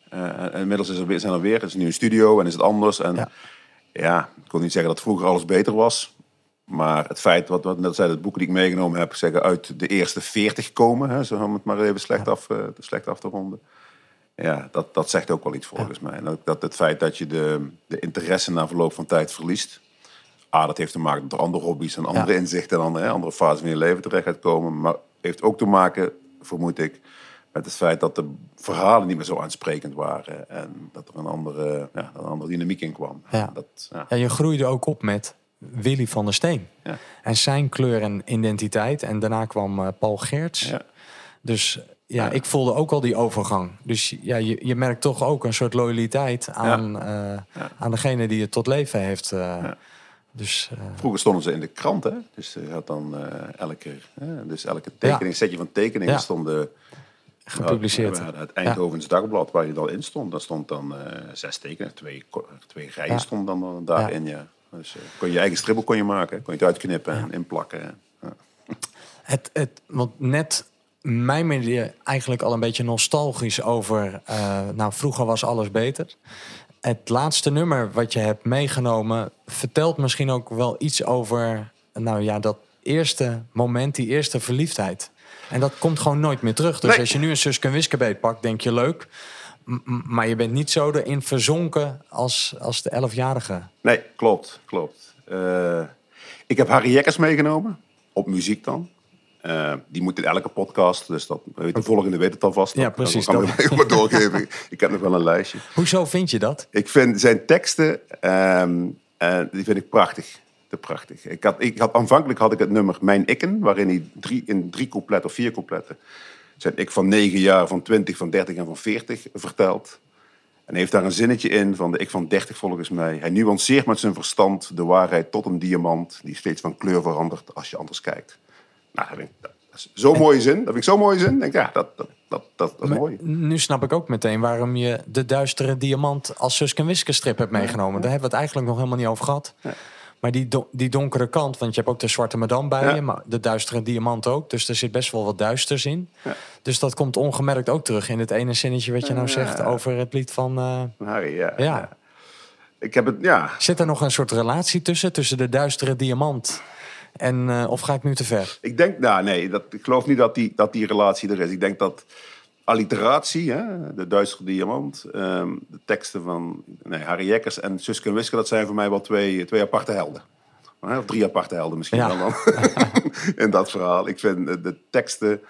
Eh, en inmiddels is er, weer- zijn er weer, is nu een studio en is het anders. En Ja. ja. ik kon niet zeggen dat vroeger alles beter was. Maar het feit, wat, wat net zei, het boeken die ik meegenomen heb, zeggen uit de eerste 40 komen, hè, zo om het maar even slecht, af, eh, slecht af te ronden. Ja, dat, dat zegt ook wel iets volgens mij. En ook dat het feit dat je de, de interesse na verloop van tijd verliest. A, dat heeft te maken met andere hobby's en andere Ja. inzichten en andere, andere fases van je leven terecht gaat komen. Maar heeft ook te maken, vermoed ik, met het feit dat de verhalen niet meer zo aansprekend waren. En dat er een andere, ja, een andere dynamiek in kwam. Ja. Dat, ja. Ja, je groeide ook op met Willy van der Steen. Ja. En zijn kleur en identiteit. En daarna kwam eh, Paul Geerts. Ja. Dus ja, ik voelde ook al die overgang. Dus ja, je, je merkt toch ook een soort loyaliteit aan, eh, aan degene die het tot leven heeft. eh. Dus eh, Vroeger stonden ze in de krant, hè? Dus je had dan eh, elke, hè, dus elke tekening, setje van tekeningen Ja. stonden gepubliceerd. Het Eindhovens Dagblad waar je dan in stond. Daar stond dan eh, zes tekenen, twee, twee rijen Ja. stonden dan daarin. Ja. Dus eh, kon je je eigen stribbel kon je maken, kon je het uitknippen en inplakken. Het, het, want net mijmerde je eigenlijk al een beetje nostalgisch over... eh, nou, vroeger was alles beter. Het laatste nummer wat je hebt meegenomen... vertelt misschien ook wel iets over... nou ja, dat eerste moment, die eerste verliefdheid. En dat komt gewoon nooit meer terug. Dus Nee. als je nu een Suske en Wiskebeet pakt, denk je leuk... Maar je bent niet zo erin verzonken als, als de elfjarige. Nee, klopt, klopt. Eh, ik heb Harry Jekkers meegenomen, op muziek dan. Eh, die moet in elke podcast, dus dat, weet de volgende weet het alvast. Ja, Dat precies, kan ik dat- maar doorgeven. ik heb nog wel een lijstje. Hoezo vind je dat? Ik vind zijn teksten, ehm, eh, die vind ik prachtig. Te prachtig. Ik had, ik had, aanvankelijk had ik het nummer Mijn Ikken, waarin hij drie, in drie coupletten of vier coupletten zijn ik van 9 jaar, van 20, van 30 en van 40 vertelt. En heeft daar een zinnetje in van de ik van 30 volgens mij. Hij nuanceert met zijn verstand de waarheid tot een diamant die steeds van kleur verandert als je anders kijkt. Nou, dat vind ik, dat is zo'n mooie zin. Dat vind ik zo'n mooie zin. Denk, ja, dat, dat, dat, dat, is Maar mooi. Nu snap ik ook meteen waarom je de duistere diamant als Suske en Wiske strip hebt meegenomen. Daar hebben we het eigenlijk nog helemaal niet over gehad. Maar die, do- die donkere kant, want je hebt ook de zwarte madame bij Ja. je, maar de duistere diamant ook. Dus er zit best wel wat duisters in. Ja. Dus dat komt ongemerkt ook terug in het ene zinnetje wat je nou zegt over het lied van... eh, Harry, ja. ja. ja. Ik heb het, ja, Zit er nog een soort relatie tussen, tussen de duistere diamant en... eh, of ga ik nu te ver? Ik denk, nou nee, dat, ik geloof niet dat die, dat die relatie er is. Ik denk dat alliteratie, hè, de Duitse diamant, ehm, de teksten van nee, Harry Jekkers en Suske en Wiske, dat zijn voor mij wel twee, twee aparte helden. Of drie aparte helden misschien Ja. dan. In dat verhaal. Ik vind de, teksten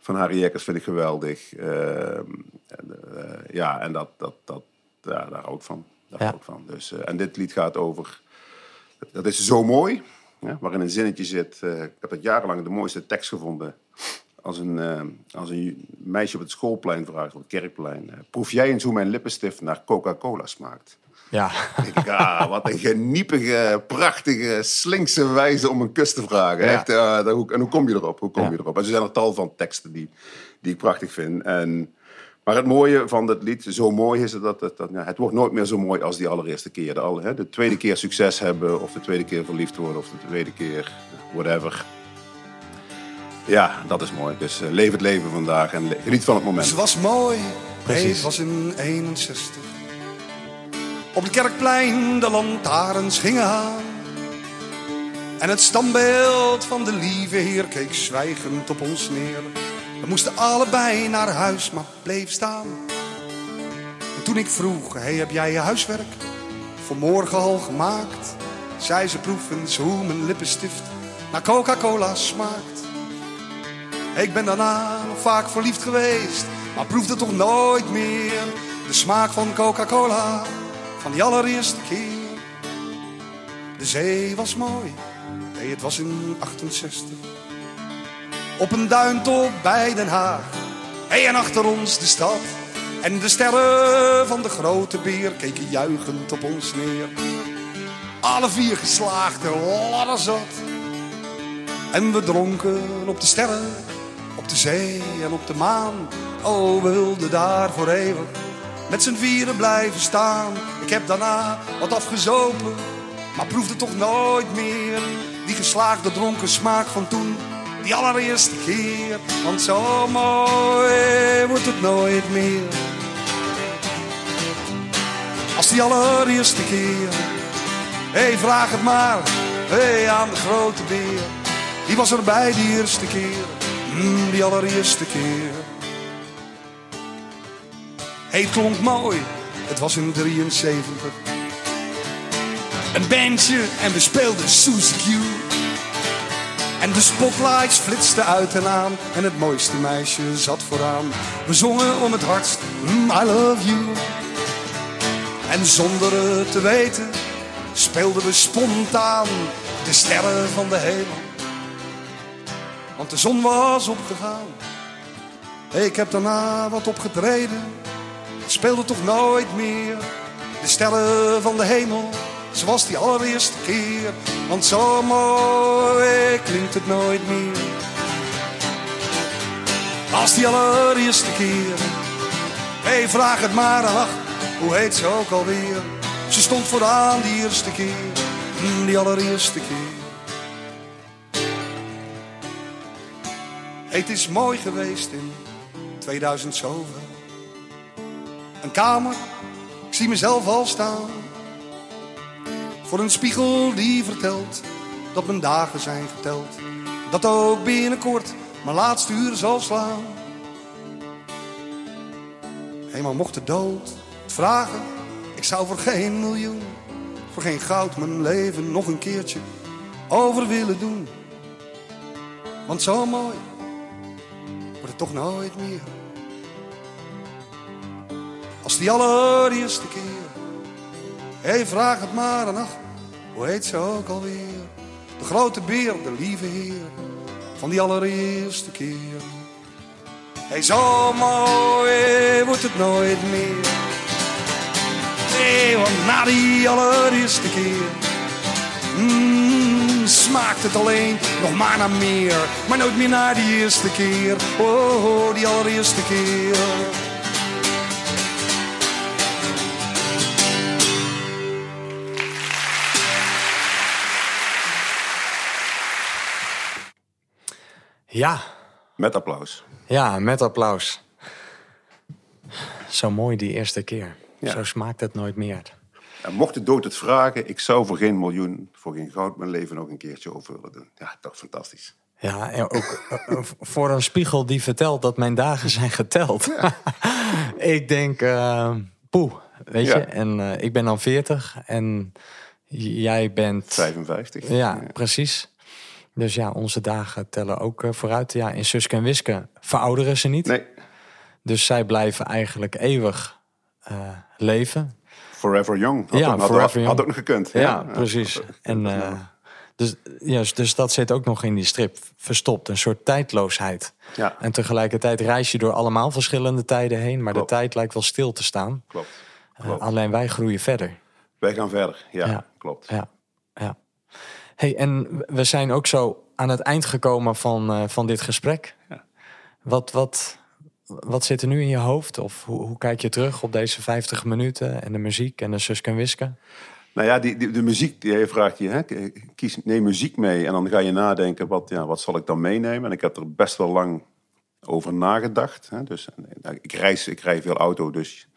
van Harry Jekkers vind ik geweldig. Ehm, en, eh, ja, en dat, dat, dat, ja, daar hou ik van. Daar Ja. hou ik van. Dus, eh, en dit lied gaat over dat is zo mooi, ja, waarin een zinnetje zit. eh, ik heb dat jarenlang de mooiste tekst gevonden. Als een, eh, als een meisje op het schoolplein vraagt, op het kerkplein. eh, proef jij eens hoe mijn lippenstift naar Coca-Cola smaakt? Ja, Ik denk, ah, wat een geniepige, prachtige, slinkse wijze om een kus te vragen. Ja. Echt, eh, hoe, en hoe kom je erop? Hoe kom Ja. je erop? En er zijn er tal van teksten die, die ik prachtig vind. En, maar het mooie van dat lied, zo mooi is het dat het, dat, ja, het wordt nooit meer zo mooi als die allereerste keer. De, hè, de tweede keer succes hebben, of de tweede keer verliefd worden, of de tweede keer whatever. Ja, dat is mooi. Dus eh, leef het leven vandaag en geniet van het moment. Ze was mooi, Precies. het was in 61. Op het kerkplein de lantaarns gingen aan. En het standbeeld van de lieve heer keek zwijgend op ons neer. We moesten allebei naar huis, maar bleef staan. En toen ik vroeg, hey, heb jij je huiswerk voor morgen al gemaakt? Zei ze proef eens hoe mijn lippenstift naar Coca-Cola smaakt. Ik ben daarna nog vaak verliefd geweest, maar proefde toch nooit meer de smaak van Coca-Cola van die allereerste keer. De zee was mooi, nee, het was in 68. Op een duintop bij Den Haag, hey, en achter ons de stad. En de sterren van de grote beer keken juichend op ons neer. Alle vier geslaagd en ladderzat. En we dronken op de sterren, op de zee en op de maan. Oh, we wilden daar voor eeuwig met z'n vieren blijven staan. Ik heb daarna wat afgezopen, maar proefde toch nooit meer die geslaagde dronken smaak van toen. Die allereerste keer, want zo mooi wordt het nooit meer. Als die allereerste keer, hé hey, vraag het maar, hé hey, aan de grote beer. Die was erbij die eerste keer, die allereerste keer. Het klonk mooi, het was in 73. Een bandje en we speelden Suzy Q. En de spotlights flitsten uit en aan en het mooiste meisje zat vooraan. We zongen om het hardst, mm, I love you. En zonder het te weten speelden we spontaan de sterren van de hemel. Want de zon was opgegaan. Ik heb daarna wat opgetreden. Speelde toch nooit meer. De sterren van de hemel, zoals die allereerste keer. Want zo mooi klinkt het nooit meer. Als die allereerste keer. Hé, hey, vraag het maar aan, hoe heet ze ook alweer? Ze stond vooraan die eerste keer, mm, die allereerste keer. Het is mooi geweest in 2000 zoveel. Een kamer, ik zie mezelf al staan. Voor een spiegel die vertelt dat mijn dagen zijn geteld. Dat ook binnenkort mijn laatste uur zal slaan. Eenmaal mocht de dood het vragen, ik zou voor geen miljoen, voor geen goud mijn leven nog een keertje over willen doen. Want zo mooi toch nooit meer. Als die allereerste keer. Hé, hey, vraag het maar en ach, hoe heet ze ook alweer? De grote beer, de lieve heer, van die allereerste keer. Hé, hey, zo mooi wordt het nooit meer. Hey, want na die allereerste keer. Mm, smaakt het alleen nog maar naar meer. Maar nooit meer naar die eerste keer. Oh, oh die allereerste keer. Ja, Met applaus. ja, met applaus. Zo mooi die eerste keer. Ja. Zo smaakt het nooit meer. En mocht de dood het vragen, ik zou voor geen miljoen, voor geen goud mijn leven nog een keertje over willen doen. Ja, toch fantastisch. Ja, en ook eh, voor een spiegel die vertelt dat mijn dagen zijn geteld. ik denk, eh poeh, weet Ja. je. En eh, ik ben dan 40 en jij bent... 55. Ja, precies. Dus ja, onze dagen tellen ook eh, vooruit. Ja, in Suske en Wiske verouderen ze niet. Nee, Dus zij blijven eigenlijk eeuwig eh, leven. Forever Young. Had, Ja, ook, had, Forever had, Young. had ook nog gekund. Ja, precies. En, eh, dus, juist, dus dat zit ook nog in die strip verstopt. Een soort tijdloosheid. Ja. En tegelijkertijd reis je door allemaal verschillende tijden heen. Maar Klopt. de tijd lijkt wel stil te staan. Klopt. Eh, klopt. alleen wij groeien verder. Wij gaan verder. Ja, Ja. klopt. Ja, ja. Hey, en we zijn ook zo aan het eind gekomen van, eh, van dit gesprek. Ja. Wat, wat, wat zit er nu in je hoofd? Of hoe, hoe kijk je terug op deze 50 minuten en de muziek en de Suske en Wiske? Nou ja, die, de muziek, die vraagt je, hè, kies, neem muziek mee. En dan ga je nadenken, wat, ja, wat zal ik dan meenemen? En ik heb er best wel lang over nagedacht. Hè. Dus, eh, ik, reis, ik rij veel auto, dus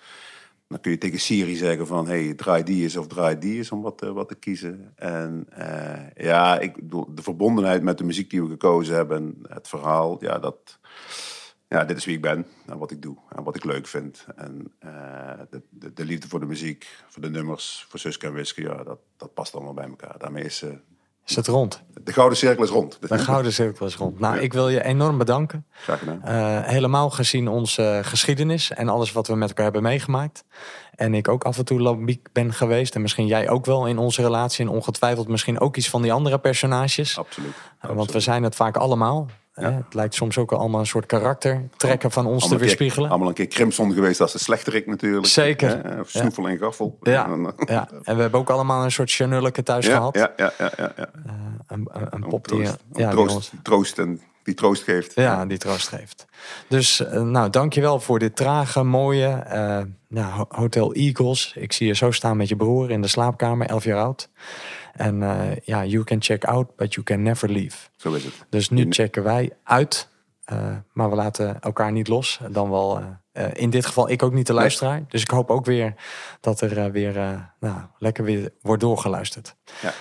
dan kun je tegen Siri zeggen van... hey, draai die eens of draai die eens om wat, eh, wat te kiezen. En eh, ja, ik de verbondenheid met de muziek die we gekozen hebben... het verhaal, ja, dat... Ja, dit is wie ik ben en wat ik doe en wat ik leuk vind. En eh, de, de, de liefde voor de muziek, voor de nummers, voor Suske en Wiske, ja, dat, dat past allemaal bij elkaar. Daarmee is eh, Is het rond? de gouden cirkel is rond. De gouden cirkel is rond. Nou, ik wil je enorm bedanken. Graag gedaan. Eh, helemaal gezien onze geschiedenis en alles wat we met elkaar hebben meegemaakt. En ik ook af en toe lambiek ben geweest. En misschien jij ook wel in onze relatie. En ongetwijfeld misschien ook iets van die andere personages. Absoluut. Eh, Want we absoluut. zijn het vaak allemaal. Hè. Het lijkt soms ook allemaal een soort karakter trekken van ons te keer- weerspiegelen. Allemaal een keer Crimson geweest als de slechterik natuurlijk. Zeker. Hè, Of snoefel en gaffel. Ja, En eh, ja, we hebben ook allemaal een soort chanulke thuis ja, gehad. ja, ja, ja, ja, ja. Een, een, pop die... troost, ja, die troost, ons- troost en die troost geeft. Ja, die troost geeft. Dus uh, nou, dankjewel voor dit trage, mooie uh, nou, Hotel Eagles. Ik zie je zo staan met je broer in de slaapkamer, 11 jaar oud. En uh, ja, you can check out, but you can never leave. Zo is het. Dus nu checken wij uit, maar we laten elkaar niet los. Dan wel, in dit geval ik ook niet de luisteraar. Dus ik hoop ook weer dat er weer nou, lekker weer wordt doorgeluisterd. Ja.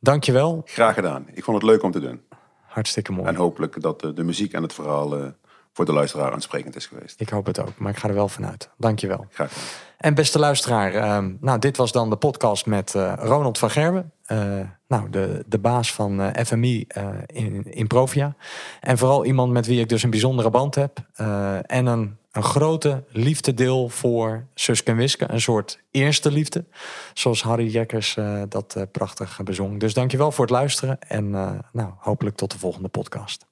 Dankjewel. Graag gedaan. Ik vond het leuk om te doen. Hartstikke mooi. En hopelijk dat de, de muziek en het verhaal voor de luisteraar aansprekend is geweest. Ik hoop het ook, maar ik ga er wel vanuit. Dankjewel. Graag gedaan. En beste luisteraar, uh, nou, dit was dan de podcast met uh, Ronald van Gerwen. nou, de, de baas van FMI in, in Provia. En vooral iemand met wie ik dus een bijzondere band heb. en een een grote liefdedeel voor Suske en Wiske. Een soort eerste liefde. Zoals Harry Jekkers dat prachtig bezong. Dus dankjewel voor het luisteren. En nou, hopelijk tot de volgende podcast.